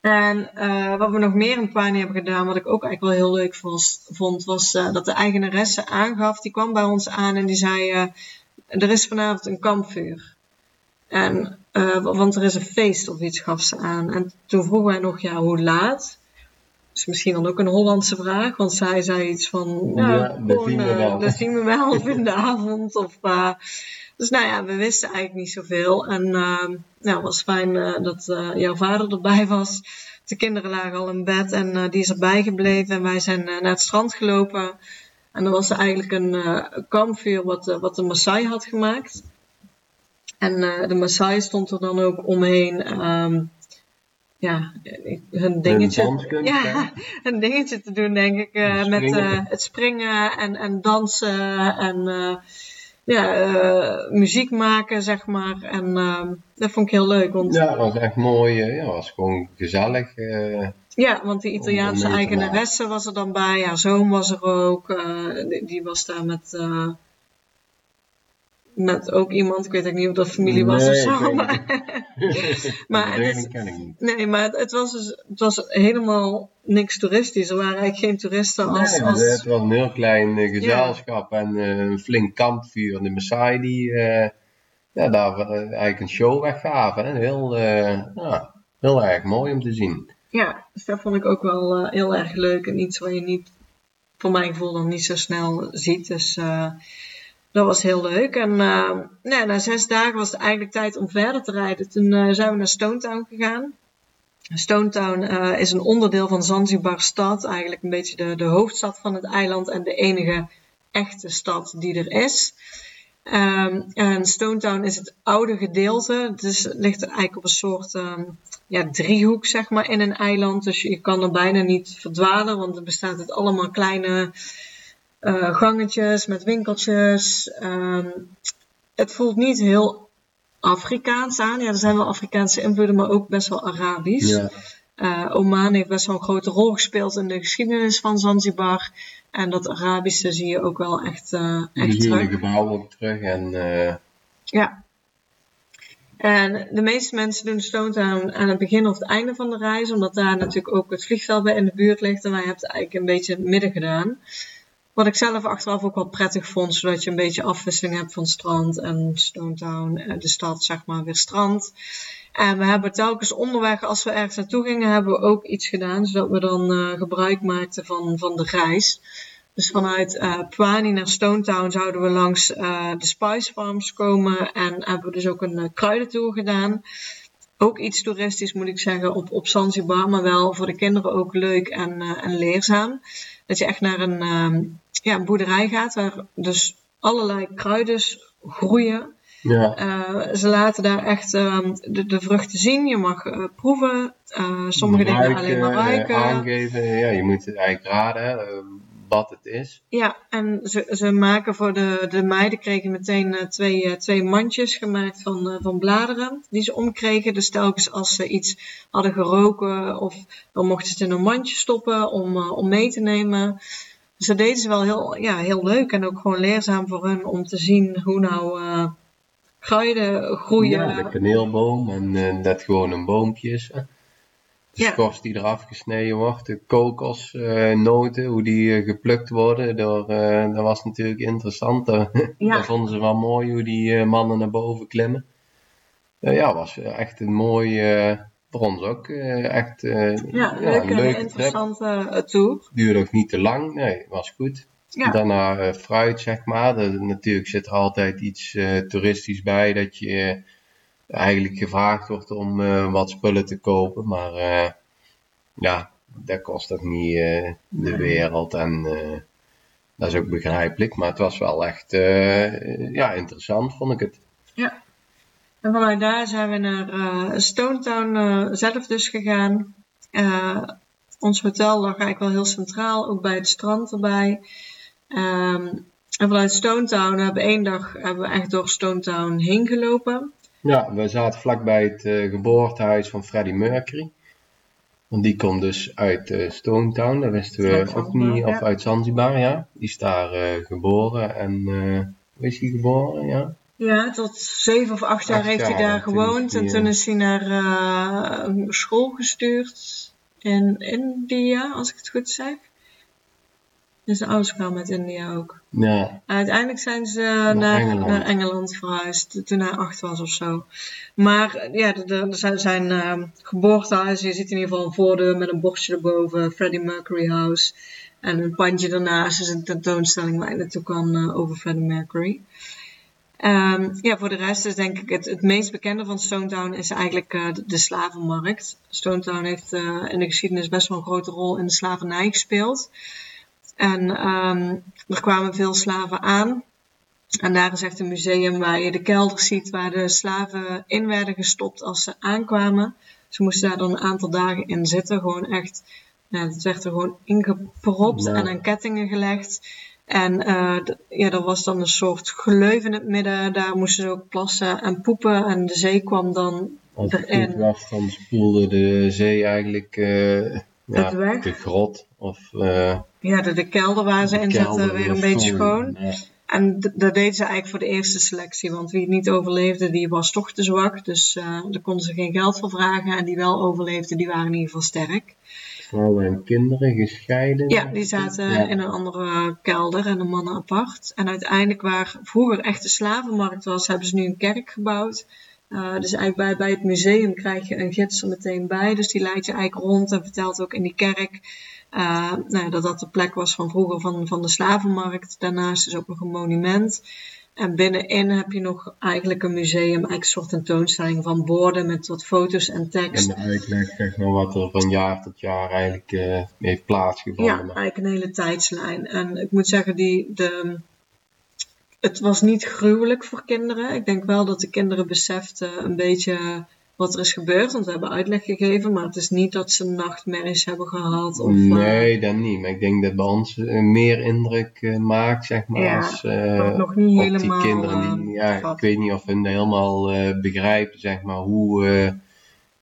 En wat we nog meer in Pwani hebben gedaan, wat ik ook eigenlijk wel heel leuk was, vond, was dat de eigenaresse aangaf, die kwam bij ons aan en die zei, er is vanavond een kampvuur. En, eh, want er is een feest of iets, gaf ze aan. En toen vroegen wij nog, ja, hoe laat? is misschien dan ook een Hollandse vraag, want zij zei iets van, ja, Ja, dat gewoon, zien we eh, wel. dat zien we wel of in de avond. Of, eh, dus nou ja, we wisten eigenlijk niet zoveel. En eh, nou, het was fijn dat jouw vader erbij was. De kinderen lagen al in bed en die is erbij gebleven. En wij zijn naar het strand gelopen. En er was eigenlijk een kampvuur wat, wat de Maasai had gemaakt. En eh, de Maasai stond er dan ook omheen. ehm, ja, hun dingetje. ja, een dingetje te doen, denk ik. eh, met eh, het springen en, en dansen en ja, muziek maken, zeg maar. En ehm, dat vond ik heel leuk. Want, Ja, het was echt mooi. ja, was gewoon gezellig. ja, want die Italiaanse eigenaresse was er dan bij. Haar zoon was er ook. die, die was daar met, met ook iemand. Ik weet ook niet of dat familie was of Nee, zo. weet Maar, Maar het ken ik niet. nee, maar het, het was dus, het was helemaal niks toeristisch. Er waren eigenlijk geen toeristen als... Nee, als Het was een heel klein eh, gezelschap en eh, een flink kampvuur. De Maasai die eh, ja, daar eigenlijk een show weggaven. Hè. Heel, ja, heel erg mooi om te zien. Ja, dus dat vond ik ook wel heel erg leuk. En iets wat je niet, voor mijn gevoel, dan niet zo snel ziet. Dus dat was heel leuk. En eh, nou, na zes dagen was het eigenlijk tijd om verder te rijden. Toen eh, zijn we naar Stone Town gegaan. Stone Town eh, is een onderdeel van Zanzibar stad. Eigenlijk een beetje de, de hoofdstad van het eiland. En de enige echte stad die er is. Ehm, en Stone Town is het oude gedeelte. Het ligt eigenlijk op een soort ehm, ja, driehoek zeg maar, in een eiland. Dus je kan er bijna niet verdwalen, want er bestaat uit allemaal kleine eh, gangetjes met winkeltjes. Ehm, het voelt niet heel Afrikaans aan. Ja, er zijn wel Afrikaanse invloeden, maar ook best wel Arabisch. Ja. Eh, Oman heeft best wel een grote rol gespeeld in de geschiedenis van Zanzibar. En dat Arabische zie je ook wel echt, Je echt ziet de terug. gebouwen ook terug en Ja. En de meeste mensen doen Stone Town aan het begin of het einde van de reis, omdat daar natuurlijk ook het vliegveld bij in de buurt ligt. En wij hebben het eigenlijk een beetje in het midden gedaan. Wat ik zelf achteraf ook wel prettig vond, zodat je een beetje afwisseling hebt van strand en Stone Town, eh, de stad zeg maar weer strand. En we hebben telkens onderweg, als we ergens naartoe gingen, hebben we ook iets gedaan, zodat we dan eh, gebruik maakten van, van de reis. Dus vanuit eh Pwani naar Stone Town zouden we langs de Spice Farms komen en hebben we dus ook een kruidentour gedaan. Ook iets toeristisch moet ik zeggen op, op Zanzibar, maar wel voor de kinderen ook leuk en, en leerzaam. Dat je echt naar een, ehm, ja, een boerderij gaat waar dus allerlei kruiden groeien. ja. Eh, ze laten daar echt ehm, de, de vruchten zien. Je mag eh, proeven. Eh, sommige dingen alleen maar ruiken. aangeven. Ja, je moet het eigenlijk raden wat het is. Ja, en ze, ze maken voor de, de meiden kregen meteen eh, twee, eh, twee mandjes gemaakt van, eh, van bladeren die ze omkregen. Dus telkens als ze iets hadden geroken of dan mochten ze het in een mandje stoppen om, om mee te nemen. Dus dat deden ze wel heel, ja, heel leuk en ook gewoon leerzaam voor hun om te zien hoe nou eh, kruiden groeien. Ja, de kaneelboom en eh, dat gewoon een boompje is. De Ja. schors die eraf gesneden wordt, de kokosnoten, hoe die eh, geplukt worden. Door, eh, dat was natuurlijk interessant. Eh, Ja. Dat vonden ze wel mooi, hoe die eh, mannen naar boven klimmen. Eh, ja, was echt een mooi, eh voor ons ook, eh, echt eh, Ja, ja, leuk een en leuke interessante eh, tour. Duurde ook niet te lang, nee, was goed. Ja. Daarna eh, fruit, zeg maar. Er- natuurlijk zit er altijd iets eh, toeristisch bij dat je eh, eigenlijk gevraagd wordt om eh, wat spullen te kopen. Maar eh, ja, dat kost ook niet eh, de wereld. En dat is ook begrijpelijk, maar het was wel echt ja, interessant, vond ik het. Ja. En vanuit daar zijn we naar uh, Stone Town uh, zelf dus gegaan. ons hotel lag eigenlijk wel heel centraal, ook bij het strand erbij. Um, en vanuit Stone Town hebben we één dag hebben we echt door Stone Town heen gelopen. Ja, we zaten vlakbij het uh, geboortehuis van Freddie Mercury. Want die komt dus uit uh, Stone Town, dat wisten we ook niet, of uit Zanzibar, ja. Die is daar uh, geboren en, hoe is hij geboren, ja? Ja, tot zeven of acht jaar heeft hij daar gewoond. en toen is hij naar school gestuurd in India, als ik het goed zeg. Dus de ouders kwamen uit India ook. Ja. Uiteindelijk zijn ze naar, naar, Engeland. naar Engeland verhuisd, toen hij acht was of zo. Maar ja, er zijn, zijn uh, geboortehuizen. Je ziet in ieder geval een voordeur met een bordje erboven, Freddie Mercury House. En een pandje daarnaast is een tentoonstelling waar je naartoe kan uh, over Freddie Mercury. Um, ja, voor de rest is denk ik het, het meest bekende van Stone Town is eigenlijk uh, de, de, slavenmarkt. Stone Town heeft uh, in de geschiedenis best wel een grote rol in de slavernij gespeeld. En um, er kwamen veel slaven aan. En daar is echt een museum waar je de kelder ziet waar de slaven in werden gestopt als ze aankwamen. Ze moesten daar dan een aantal dagen in zitten. Gewoon echt, het werd er gewoon ingepropt en aan kettingen gelegd. En uh, ja, er was dan een soort gleuf in het midden. Daar moesten ze ook plassen en poepen. En de zee kwam dan Als het erin. dan spoelde de zee eigenlijk uh, ja, de grot. Of, uh, ja, de, de kelder waar ze in zaten weer een beetje schoon. En dat deden ze eigenlijk voor de eerste selectie. Want wie niet overleefde, die was toch te zwak. Dus uh, daar konden ze geen geld voor vragen. En die wel overleefden, die waren in ieder geval sterk. Vrouwen en kinderen gescheiden? Ja, die zaten in een andere kelder en de mannen apart. En uiteindelijk waar vroeger echt de slavenmarkt was, hebben ze nu een kerk gebouwd. Uh, dus eigenlijk bij, bij het museum krijg je een gids er meteen bij. Dus die leidt je eigenlijk rond en vertelt ook in die kerk uh, nou, dat dat de plek was van vroeger van, van de slavenmarkt. Daarnaast is ook nog een monument. En binnenin heb je nog eigenlijk een museum, eigenlijk een soort tentoonstelling van borden met wat foto's en tekst. En de uitleg maar, wat er van jaar tot jaar eigenlijk uh, heeft plaatsgevonden. Ja, eigenlijk een hele tijdslijn. En ik moet zeggen, die, de, het was niet gruwelijk voor kinderen. Ik denk wel dat de kinderen beseften een beetje wat er is gebeurd. Want we hebben uitleg gegeven, maar het is niet dat ze nachtmerries hebben gehad. Of, nee, uh, dat niet. Maar ik denk dat bij ons uh, meer indruk uh, maakt, zeg maar. Ja, als, nog niet op helemaal. Die kinderen die, ja, ik weet niet of hun helemaal begrijpen, zeg maar, hoe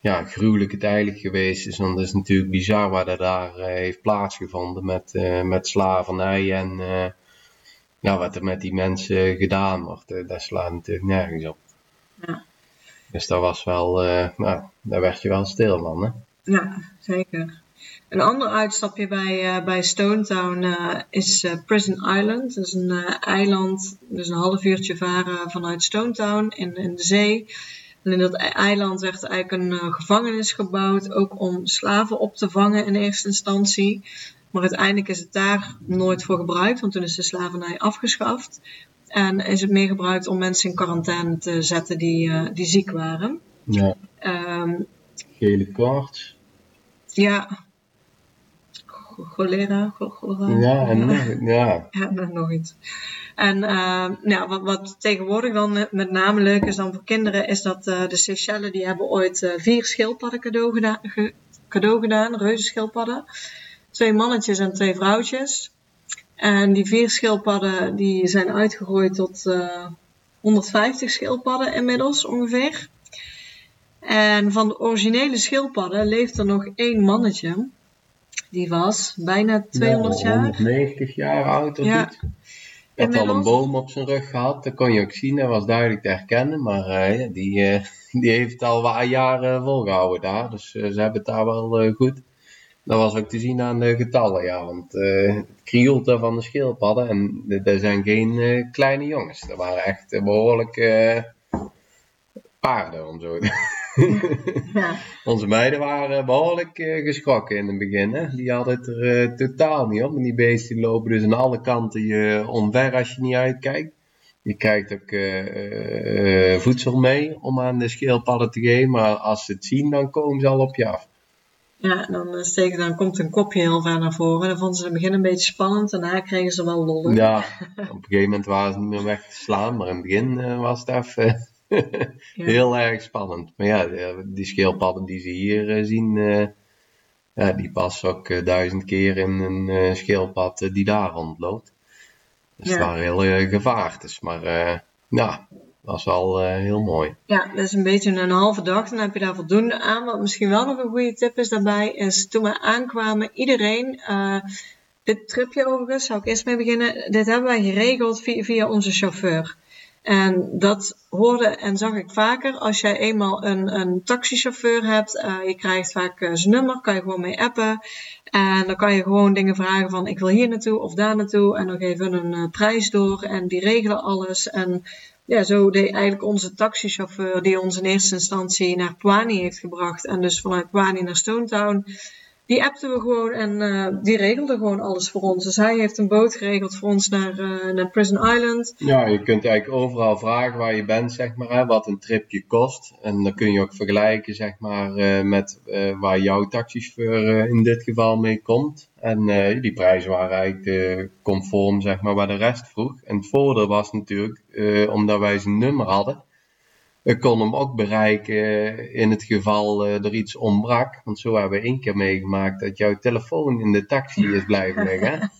ja, gruwelijk het eigenlijk geweest is. Want het is natuurlijk bizar wat er daar heeft plaatsgevonden met, met slavernij en ja, wat er met die mensen gedaan wordt. dat slaat natuurlijk nergens op. Ja. Dus dat was wel, uh, nou, daar werd je wel stil van, hè? Ja, zeker. Een ander uitstapje bij, uh, bij Stone Town uh, is Prison Island. Dat is een eiland, dus een half uurtje varen vanuit Stone Town in, in de zee. En in dat eiland werd eigenlijk een gevangenis gebouwd, ook om slaven op te vangen in eerste instantie. Maar uiteindelijk is het daar nooit voor gebruikt, want toen is de slavernij afgeschaft. En is het meer gebruikt om mensen in quarantaine te zetten die, uh, die ziek waren. Ja. Um, Gele kaart. Ja. Cholera. cholera. Ja, en ja. ja, nog iets. En uh, nou, wat, wat, tegenwoordig dan met name leuk is dan voor kinderen, is dat uh, de Seychelles die hebben ooit uh, vier schildpadden cadeau gedaan, ge, cadeau gedaan reuzenschildpadden. Twee mannetjes en twee vrouwtjes. En die vier schildpadden die zijn uitgegroeid tot uh, eh, 150 schildpadden inmiddels ongeveer. En van de originele schildpadden leeft er nog één mannetje. Die was bijna 200 jaar. 190 jaar oud of ja. iets. Hij had al een boom op zijn rug gehad, dat kon je ook zien, dat was duidelijk te herkennen. Maar uh, die, uh, die heeft al wat jaren volgehouden daar, dus ze hebben het daar wel goed. Dat was ook te zien aan de getallen, ja. Want uh, het krioelte van de schildpadden, en er zijn geen uh, kleine jongens. Dat waren echt uh, behoorlijk paarden, om zo ja. Onze meiden waren behoorlijk geschrokken in het begin. Hè? Die hadden het er totaal niet op. En die beesten lopen dus aan alle kanten je omver als je niet uitkijkt. Je krijgt ook voedsel mee om aan de schildpadden te geven. Maar als ze het zien, dan komen ze al op je af. Ja, dan, uh, steken, dan komt een kopje heel ver naar voren. Dan vonden ze het begin een beetje spannend. Daarna kregen ze wel lol. Ja, op een gegeven moment waren ze niet meer weg te slaan. Maar in het begin uh, was het even heel erg spannend. Maar ja, die schildpadden die ze hier zien, ja, die passen ook duizend keer in een schildpad die daar rondloopt. Dus ja. heel gevaartes. Maar nou, was wel uh, heel mooi. Ja, dat is een beetje een halve dag. Dan heb je daar voldoende aan. Wat misschien wel nog een goede tip is daarbij, is toen we aankwamen, iedereen. Uh, dit tripje overigens, zou ik eerst mee beginnen. Dit hebben wij geregeld via, onze chauffeur. En dat hoorde en zag ik vaker. Als jij eenmaal een, een taxichauffeur hebt, uh, je krijgt vaak zijn nummer, kan je gewoon mee appen. En dan kan je gewoon dingen vragen van ik wil hier naartoe of daar naartoe. En dan geven we een prijs door en die regelen alles. En ja, zo deed eigenlijk onze taxichauffeur die ons in eerste instantie naar Pwani heeft gebracht. En dus vanuit Pwani naar Stone Town die appten we gewoon en uh, die regelde gewoon alles voor ons. Dus hij heeft een boot geregeld voor ons naar, uh, naar Prison Island. Ja, je kunt eigenlijk overal vragen waar je bent, zeg maar, hè, wat een tripje kost. En dan kun je ook vergelijken, zeg maar, uh, met waar jouw taxichauffeur in dit geval mee komt. En die prijzen waren eigenlijk conform, zeg maar, waar de rest vroeg. En het voordeel was natuurlijk, omdat wij zijn nummer hadden, ik kon hem ook bereiken in het geval er iets ontbrak. Want zo hebben we één keer meegemaakt dat jouw telefoon in de taxi is blijven liggen.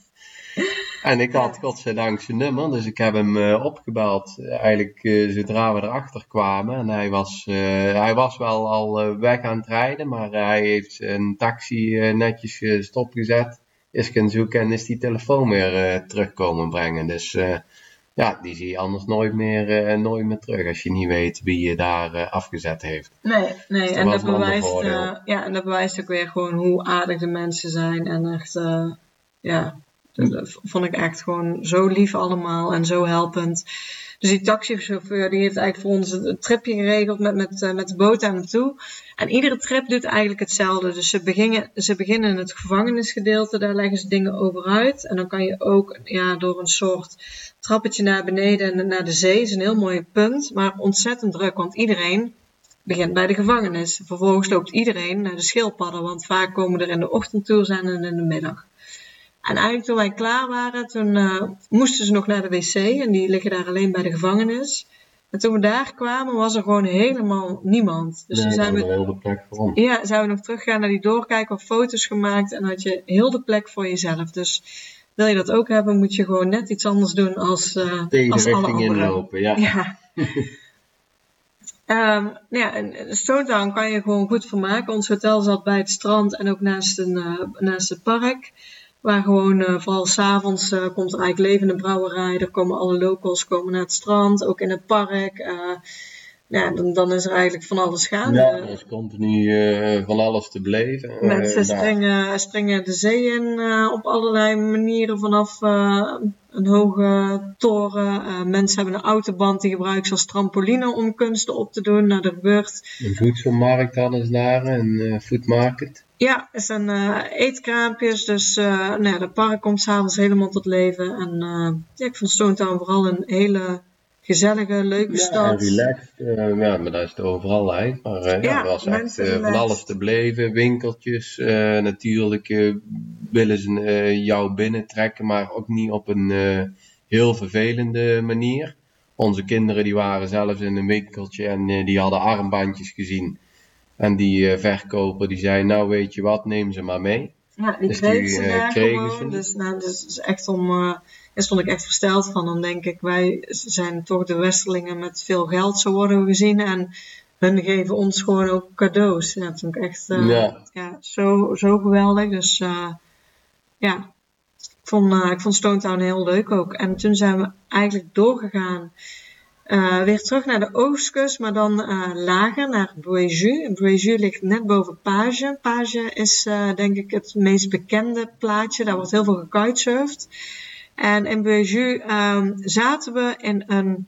en ik had godzijdank zijn nummer, dus ik heb hem uh, opgebeld. Eigenlijk uh, zodra we erachter kwamen. En hij was, hij was wel al weg aan het rijden, maar hij heeft zijn taxi netjes stopgezet. Is gaan zoeken en is die telefoon weer terugkomen brengen. Dus ja, die zie je anders nooit meer, nooit meer terug als je niet weet wie je daar afgezet heeft. Nee, nee. Dus en, dat bewijst, ja, en dat bewijst ook weer gewoon hoe aardig de mensen zijn. En echt, ja, dat vond ik echt gewoon zo lief allemaal en zo helpend. Dus die taxichauffeur die heeft eigenlijk voor ons een tripje geregeld met, met, uh, met de boot aan naartoe. En iedere trip doet eigenlijk hetzelfde. Dus ze beginnen, ze beginnen in het gevangenisgedeelte, daar leggen ze dingen over uit. En dan kan je ook ja, door een soort trappetje naar beneden en naar de zee. Is een heel mooi punt, maar ontzettend druk, want iedereen begint bij de gevangenis. Vervolgens loopt iedereen naar de schildpadden, want vaak komen er in de ochtend toe zijn en in de middag. En eigenlijk toen wij klaar waren, toen uh, moesten ze nog naar de wc en die liggen daar alleen bij de gevangenis. En toen we daar kwamen, was er gewoon helemaal niemand. Dus nee, zijn we heel de plek voor Ja, zijn we nog teruggaan naar die doorkijken of foto's gemaakt en had je heel de plek voor jezelf. Dus wil je dat ook hebben, moet je gewoon net iets anders doen als, uh, Tegen als richting alle inlopen, ja. ja. um, ja, Stone Town kan je gewoon goed vermaken. Ons hotel zat bij het strand en ook naast, een, uh, naast het park. Waar gewoon, uh, vooral s'avonds, uh, komt er eigenlijk levende brouwerij. Er komen alle locals komen naar het strand, ook in het park. Uh, ja, dan, dan is er eigenlijk van alles gaande. Ja, er is continu van alles te beleven. Mensen springen, springen de zee in op allerlei manieren vanaf een hoge toren. mensen hebben een autoband die gebruiken ze als trampoline om kunsten op te doen. Nou, er gebeurt... Een voedselmarkt hadden ze daar, een food market. Ja, het zijn uh, eetkraampjes. Dus uh, nou ja, de park komt s'avonds helemaal tot leven. En uh, ja, ik vond Stone Town vooral een hele gezellige, leuke ja, stad. En relaxed. ja, maar dat is het overal eigenlijk. Maar ja, ja, er was echt van alles te beleven. Winkeltjes. natuurlijk willen ze jou binnentrekken, maar ook niet op een heel vervelende manier. Onze kinderen die waren zelfs in een winkeltje en die hadden armbandjes gezien. En die uh, verkoper die zei, nou weet je wat, neem ze maar mee. Ja, die, dus die ze uh, kregen ze. Dus, nou, dus, dus echt om, daar stond ik echt versteld van. Dan denk ik, wij zijn toch de westerlingen met veel geld, zo worden we gezien. En hun geven ons gewoon ook cadeaus. Ja, dat vond ik echt ja. ja. zo, zo geweldig. Dus ja, ik vond, ik vond Stone Town heel leuk ook. En toen zijn we eigenlijk doorgegaan weer terug naar de oostkust, maar dan lager naar Bruéjus. Bruéjus ligt net boven Page. Page is denk ik het meest bekende plaatje. Daar wordt heel veel gekitesurfd. En in Bruéjus um, zaten we in een,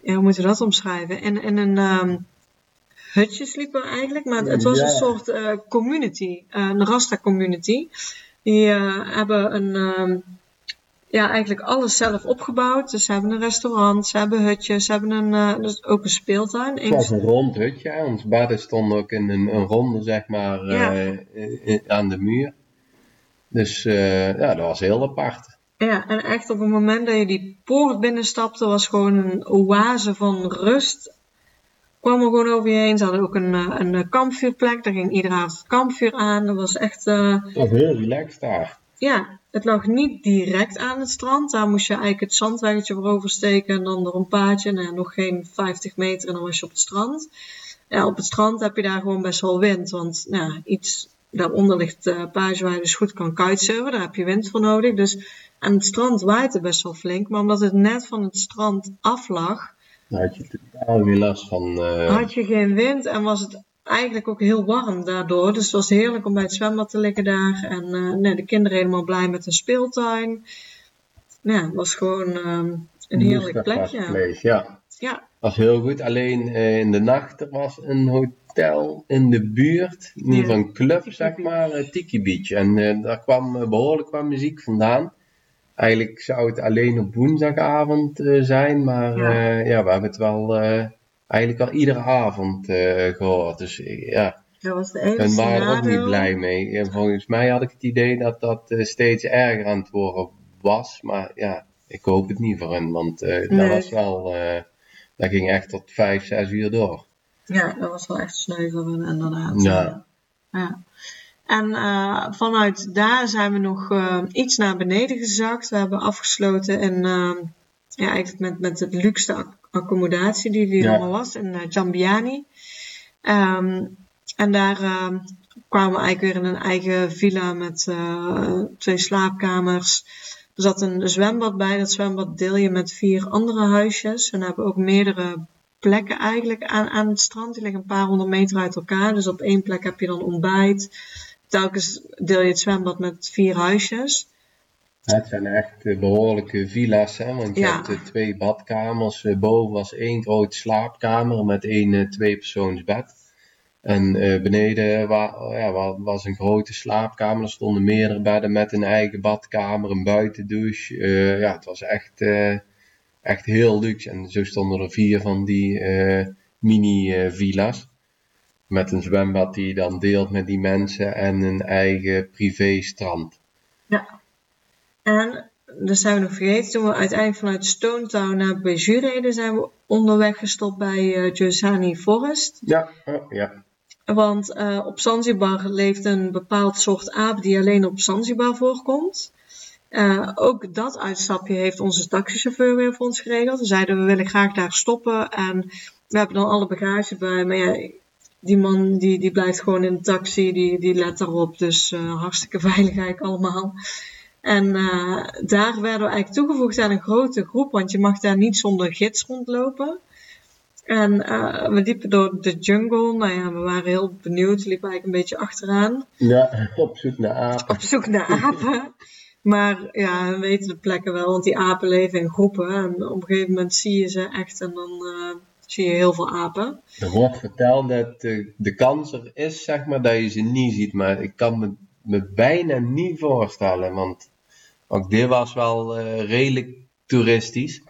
ja, hoe moeten we dat omschrijven? In, in een um, hutje sliepen we eigenlijk, maar het was een soort community, een Rasta community. Die hebben een... Um, ja, eigenlijk alles zelf opgebouwd. Dus ze hebben een restaurant, ze hebben hutjes, ze hebben een, uh, dus ook een speeltuin. Het was een rond hutje. Ons bedden stonden ook in een, een ronde, zeg maar, aan de muur. Dus ja, dat was heel apart. Ja, en echt op het moment dat je die poort binnenstapte, was gewoon een oase van rust. Kwam er gewoon over je heen. Ze hadden ook een, een kampvuurplek. Daar ging iedere avond het kampvuur aan. Dat was echt... Uh, dat was heel relaxed daar. Ja, het lag niet direct aan het strand. Daar moest je eigenlijk het zandweggetje voor oversteken en dan door een paadje. Nou, nog geen 50 meter en dan was je op het strand. Ja, op het strand heb je daar gewoon best wel wind. Want nou, iets daaronder ligt uh, paadje waar je dus goed kan kitesurfen. Daar heb je wind voor nodig. Dus aan het strand waait het best wel flink. Maar omdat het net van het strand af lag... had je totaal geen last van... Uh... Had je geen wind en was het eigenlijk ook heel warm daardoor. Dus het was heerlijk om bij het zwembad te liggen daar. En uh, nee, de kinderen helemaal blij met de speeltuin. Ja, het was gewoon um, een heerlijk plekje. Ja. ja. was heel goed. Alleen uh, in de nacht er was een hotel in de buurt. Niet van club, zeg maar. Tiki Beach. En daar kwam behoorlijk wat muziek vandaan. Eigenlijk zou het alleen op woensdagavond zijn. Maar ja. ja. we hebben het wel eigenlijk al iedere avond gehoord. Dus ja, dat was de en waren er ook niet blij mee. En volgens mij had ik het idee dat dat steeds erger aan het worden was. Maar ja, ik hoop het niet voor hen. Want nee. dat was wel, dat ging echt tot vijf, zes uur door. Ja, dat was wel echt sneu voor hen inderdaad. Ja. ja. En uh, vanuit daar zijn we nog uh, iets naar beneden gezakt. We hebben afgesloten in, uh, ja, eigenlijk met, met het luxe accommodatie die er allemaal was in uh, Jambiani. Um, en daar uh, kwamen we eigenlijk weer in een eigen villa met twee slaapkamers. Er zat een zwembad bij. Dat zwembad deel je met vier andere huisjes. En hebben ook meerdere plekken eigenlijk aan, aan het strand. Die liggen een paar honderd meter uit elkaar. Dus op één plek heb je dan ontbijt. Telkens deel je het zwembad met vier huisjes. Het zijn echt behoorlijke villa's, hè? want je ja. hebt twee badkamers. Boven was één grote slaapkamer met één tweepersoonsbed. En beneden wa ja, was een grote slaapkamer. Er stonden meerdere bedden met een eigen badkamer, een buitendouche. Uh, ja, het was echt, uh, echt heel luxe. En zo stonden er vier van die mini-villa's. Met een zwembad die je dan deelt met die mensen en een eigen privé strand. Ja. En, dat zijn we nog vergeten, toen we uiteindelijk vanuit Stone Town naar Beju reden, zijn we onderweg gestopt bij uh, Josani Forest. Ja, oh, ja. Want uh, op Zanzibar leeft een bepaald soort aap die alleen op Zanzibar voorkomt. Uh, ook dat uitstapje heeft onze taxichauffeur weer voor ons geregeld. We zeiden we willen graag daar stoppen en we hebben dan alle bagage bij. Maar ja, die man die, die blijft gewoon in de taxi, die, die let daarop. Dus uh, hartstikke veilig eigenlijk allemaal. En uh, daar werden we eigenlijk toegevoegd aan een grote groep, want je mag daar niet zonder gids rondlopen. En uh, we liepen door de jungle. Nou ja, we waren heel benieuwd. We liepen eigenlijk een beetje achteraan. Ja, op zoek naar apen. Op zoek naar apen. maar ja, we weten de plekken wel, want die apen leven in groepen. En op een gegeven moment zie je ze echt en dan zie je heel veel apen. Er wordt verteld dat de, de kans er is, zeg maar, dat je ze niet ziet. Maar ik kan me, me bijna niet voorstellen, want ook dit was wel uh, redelijk toeristisch.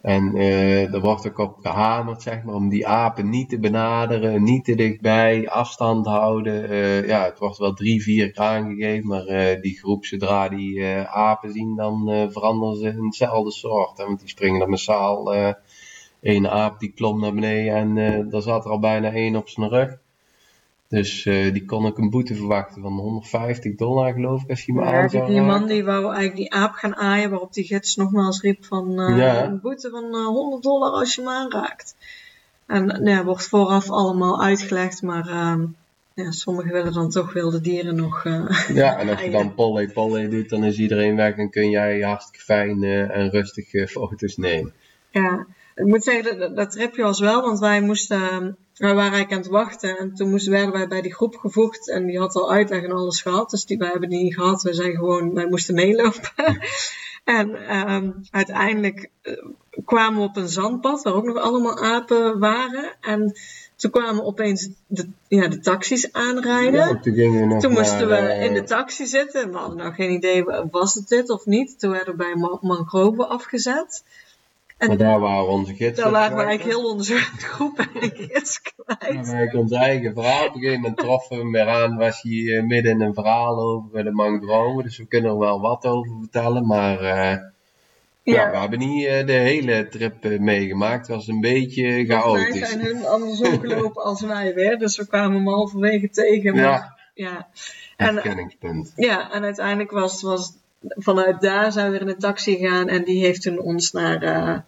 En uh, er wordt ook op gehamerd, zeg maar, om die apen niet te benaderen, niet te dichtbij, afstand houden. Uh, ja, het wordt wel drie, vier keer aangegeven, maar die groep, zodra die apen zien, dan veranderen ze in hetzelfde soort. Hè? Want die springen er massaal. Eén aap die klom naar beneden en daar zat er al bijna één op zijn rug. Dus uh, die kon ik een boete verwachten van 150 dollar, geloof ik, als je me ja, aan zou Die man die wou eigenlijk die aap gaan aaien, waarop die gids nogmaals riep van uh, ja. een boete van uh, 100 dollar als je me aanraakt. En nou ja, wordt vooraf allemaal uitgelegd, maar ehm, ja, sommigen willen dan toch wilde dieren nog. Uh, ja, en als je dan polle polle doet, dan is iedereen weg en kun jij hartstikke fijn en rustig foto's nemen. Ja, ik moet zeggen, dat, dat tripje was wel, want wij moesten, wij waren eigenlijk aan het wachten en toen moesten, werden wij bij die groep gevoegd en die had al uitleg en alles gehad, dus die, wij hebben die niet gehad, we zijn gewoon, wij moesten meelopen. En ehm, uiteindelijk eh, kwamen we op een zandpad waar ook nog allemaal apen waren. En toen kwamen opeens de, ja, de taxis aanrijden. Ja, toen moesten we naar, eh, in de taxi zitten. We hadden nog geen idee, was het dit of niet? Toen werden we bij Ma- Mangrove afgezet. En Maar daar waren onze gidsen. daar lagen we eigenlijk heel onze groep en gids We hebben kwijt. eigenlijk ons eigen verhaal. Op een gegeven moment troffen we hem weer aan, was hij eh, midden in een verhaal over de mangrove. Dus we kunnen er wel wat over vertellen. Maar eh, ja. we hebben niet eh, de hele trip eh, meegemaakt. Het was een beetje chaotisch. zijn hun andersom gelopen als wij weer. Dus we kwamen hem halverwege tegen. Maar, Ja, ja. En, ja, en uiteindelijk was, was vanuit daar zijn we weer in een taxi gegaan. En die heeft toen ons naar, eh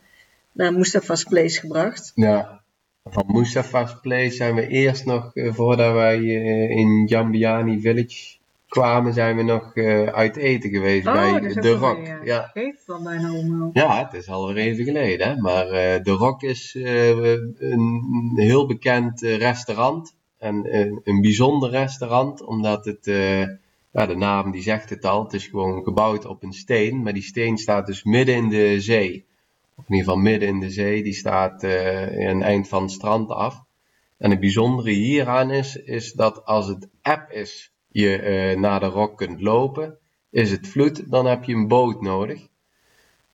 naar Mustafa's Place gebracht. Ja. Van Mustafa's Place zijn we eerst nog, eh, voordat wij eh, in Jambiani Village kwamen, zijn we nog uit eten geweest Oh, bij wel Rock. ja. ja. Het dan bijna allemaal. Ja, het is alweer even geleden, hè? maar The Rock is een heel bekend restaurant. En een, een bijzonder restaurant, omdat het, ja, de naam die zegt het al, het is gewoon gebouwd op een steen, maar die steen staat dus midden in de zee. Of in ieder geval midden in de zee, die staat eh een eind van het strand af. En het bijzondere hieraan is, is dat als het app is, je eh, naar de Rock kunt lopen, is het vloed, dan heb je een boot nodig.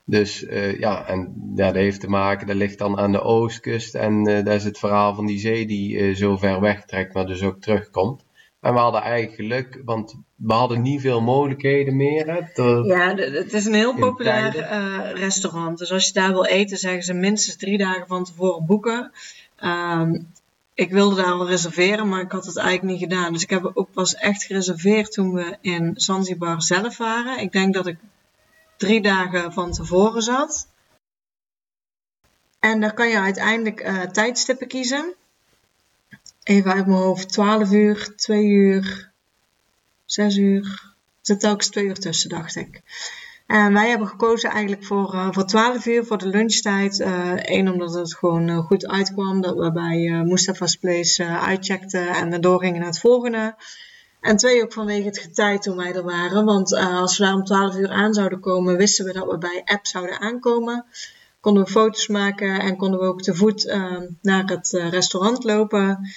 Dus eh, ja, en ja, dat heeft te maken, dat ligt dan aan de oostkust. En dat is het verhaal van die zee die zo ver wegtrekt, maar dus ook terugkomt. En we hadden eigenlijk geluk, want we hadden niet veel mogelijkheden meer. Hè, te- Ja, het is een heel populair eh, restaurant. Dus als je daar wil eten, zeggen ze minstens drie dagen van tevoren boeken. Ehm, ik wilde daar al reserveren, maar ik had het eigenlijk niet gedaan. Dus ik heb ook pas echt gereserveerd toen we in Zanzibar zelf waren. Ik denk dat ik drie dagen van tevoren zat. En daar kan je uiteindelijk eh, tijdstippen kiezen. Even uit mijn hoofd, 12 uur, 2 uur, 6 uur. Er zit telkens 2 uur tussen, dacht ik. En wij hebben gekozen eigenlijk voor, eh, voor 12 uur voor de lunchtijd. Eén, omdat het gewoon eh, goed uitkwam. Dat we bij eh Mustafa's Place eh, uitcheckten en dan doorgingen naar het volgende. En twee, ook vanwege het getij toen wij er waren. Want eh, als we daar om 12 uur aan zouden komen, wisten we dat we bij app zouden aankomen. Konden we foto's maken en konden we ook te voet eh, naar het eh, restaurant lopen.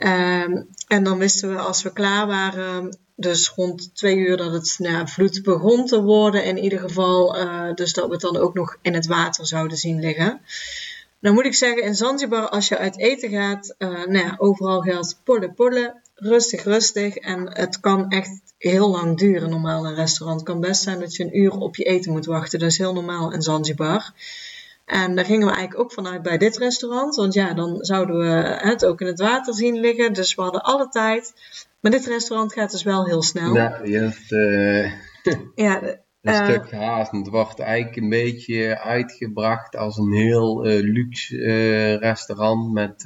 Ehm, en dan wisten we als we klaar waren, dus rond twee uur, dat het vloed begon te worden in ieder geval. eh, dus dat we het dan ook nog in het water zouden zien liggen. Nou moet ik zeggen, in Zanzibar, als je uit eten gaat, eh, nou ja, overal geldt polle polle, rustig rustig. En het kan echt heel lang duren normaal een restaurant. Het kan best zijn dat je een uur op je eten moet wachten. Dat is heel normaal in Zanzibar. En daar gingen we eigenlijk ook vanuit bij dit restaurant. Want ja, dan zouden we het ook in het water zien liggen. Dus we hadden alle tijd. Maar dit restaurant gaat dus wel heel snel. Ja, je hebt eh, Ja, een Eh, stuk gehaast. En Het wordt eigenlijk een beetje uitgebracht als een heel eh, luxe restaurant met...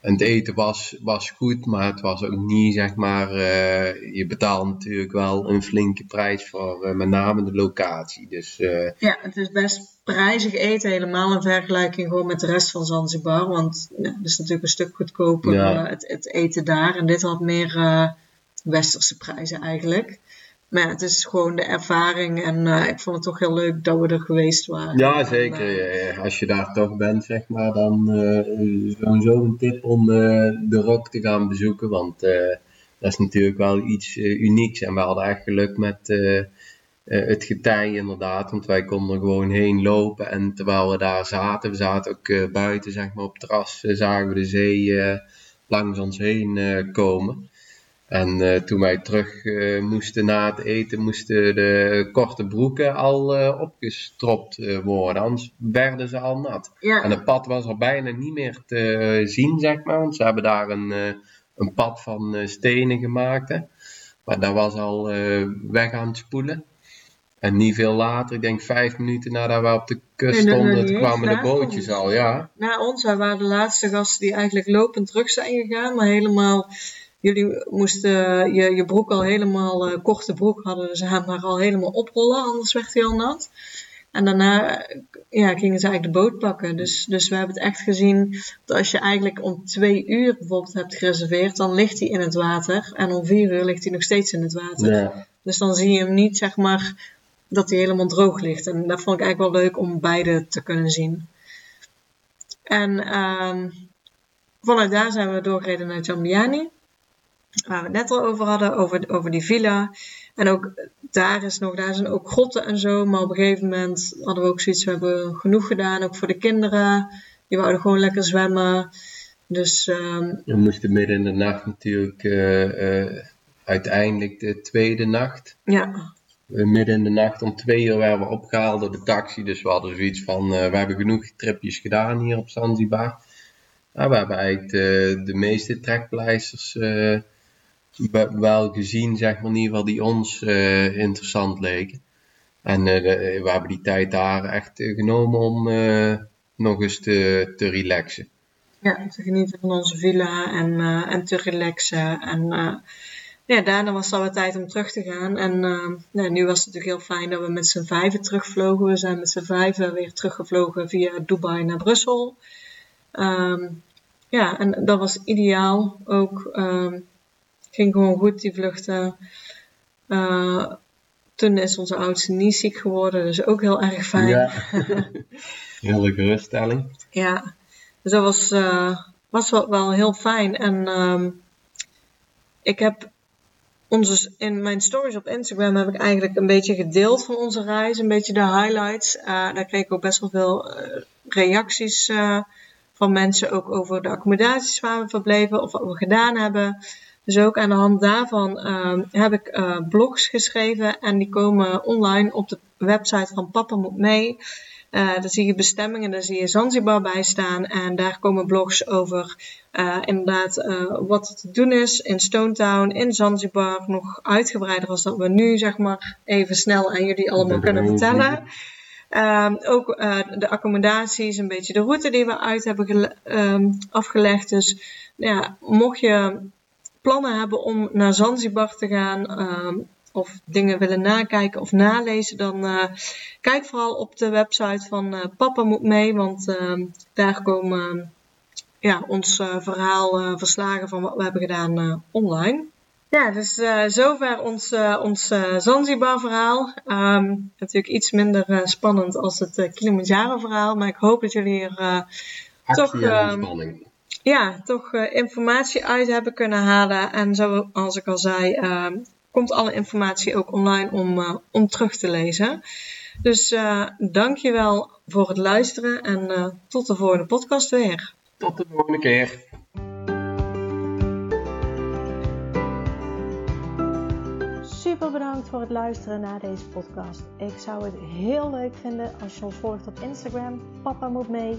en het eten was, was goed, maar het was ook niet, zeg maar, eh, je betaalt natuurlijk wel een flinke prijs voor eh, met name de locatie. Dus eh, Ja, het is best prijzig eten, helemaal in vergelijking gewoon met de rest van Zanzibar. Want ja, het is natuurlijk een stuk goedkoper Ja. het, het eten daar. En dit had meer westerse prijzen eigenlijk. Maar het is gewoon de ervaring. En eh, ik vond het toch heel leuk dat we er geweest waren. ja, zeker. eh, als je daar toch bent, zeg maar, dan eh sowieso een tip om eh, de Rock te gaan bezoeken. Want dat is natuurlijk wel iets unieks. En we hadden echt geluk met het getij inderdaad. Want wij konden er gewoon heen lopen. En terwijl we daar zaten, we zaten ook buiten, zeg maar, op het terras, zagen we de zee langs ons heen komen. En eh, toen wij terug eh, moesten na het eten, moesten de korte broeken al eh, opgestropt worden. Anders werden ze al nat. ja, En het pad was er bijna niet meer te zien, zeg maar. Want ze hebben daar een, een pad van stenen gemaakt. Hè. Maar dat was al weg aan het spoelen. En niet veel later, ik denk vijf minuten nadat we op de kust Nee, nee, nee, stonden, kwamen de bootjes ons. al, ja. na ons, wij waren de laatste gasten die eigenlijk lopend terug zijn gegaan. Maar helemaal, jullie moesten je, je broek al helemaal, eh, korte broek hadden dus aan, maar al helemaal oprollen, anders werd hij al nat. En daarna eh, ja, gingen ze eigenlijk de boot pakken. Dus, dus we hebben het echt gezien dat als je eigenlijk om twee uur bijvoorbeeld hebt gereserveerd, dan ligt hij in het water. En om vier uur ligt hij nog steeds in het water. ja. Dus dan zie je hem niet, zeg maar, dat die helemaal droog ligt. En dat vond ik eigenlijk wel leuk om beide te kunnen zien. En ehm, vanuit daar zijn we doorgereden naar Jambiani. Waar we het net al over hadden, over, over die villa. En ook daar is nog, daar zijn ook grotten en zo. Maar op een gegeven moment hadden we ook zoiets, we hebben genoeg gedaan, ook voor de kinderen. Die wouden gewoon lekker zwemmen. Dus, ehm, we moesten midden in de nacht natuurlijk, uh, uh, uiteindelijk de tweede nacht. Ja. midden in de nacht om twee uur werden we opgehaald door de taxi. Dus we hadden zoiets van, uh, we hebben genoeg tripjes gedaan hier op Zanzibar. Nou, we hebben eigenlijk de, de meeste trekpleisters wel gezien, zeg maar in ieder geval, die ons interessant leken. En we hebben die tijd daar echt genomen om nog eens te, te relaxen. Ja, te genieten van onze villa en, en te relaxen. En ja, daarna was het alweer tijd om terug te gaan. En nu was het natuurlijk heel fijn dat we met z'n vijven terugvlogen. We zijn met z'n vijven weer teruggevlogen via Dubai naar Brussel. Um, ja, en dat was ideaal ook. Um, ging gewoon goed, die vluchten. Uh, toen is onze oudste niet ziek geworden, dus ook heel erg fijn. Ja, heerlijke ruststelling. ja, dus dat was, uh, was wel, wel, heel fijn. En um, ik heb onze, in mijn stories op Instagram heb ik eigenlijk een beetje gedeeld van onze reis. Een beetje de highlights. Uh, daar kreeg ik ook best wel veel reacties van mensen. Ook over de accommodaties waar we verbleven of wat we gedaan hebben. Dus ook aan de hand daarvan uh, heb ik uh, blogs geschreven en die komen online op de website van Papa Moet Mee. Uh, daar zie je bestemmingen, daar zie je Zanzibar bij staan. En daar komen blogs over uh, inderdaad uh, wat te doen is in Stone Town, in Zanzibar. Nog uitgebreider als dat we nu zeg maar even snel aan jullie allemaal kunnen vertellen. Um, ook de accommodaties, een beetje de route die we uit hebben um, afgelegd. Dus ja, mocht je plannen hebben om naar Zanzibar te gaan, um, of dingen willen nakijken of nalezen, dan uh, kijk vooral op de website van uh, Papa Moet Mee, want uh, daar komen ja, ons uh, verhaal, verslagen van wat we hebben gedaan online. Ja, dus zover ons, ons Zanzibar verhaal. Um, natuurlijk iets minder spannend als het Kilimanjaro verhaal, maar ik hoop dat jullie er toch ja, toch uh, informatie uit hebben kunnen halen. En zoals ik al zei, uh, komt alle informatie ook online om, uh, om terug te lezen. Dus uh, dankjewel voor het luisteren en tot de volgende podcast weer. Tot de volgende keer. Super bedankt voor het luisteren naar deze podcast. Ik zou het heel leuk vinden als je ons volgt op Instagram. Papa moet mee.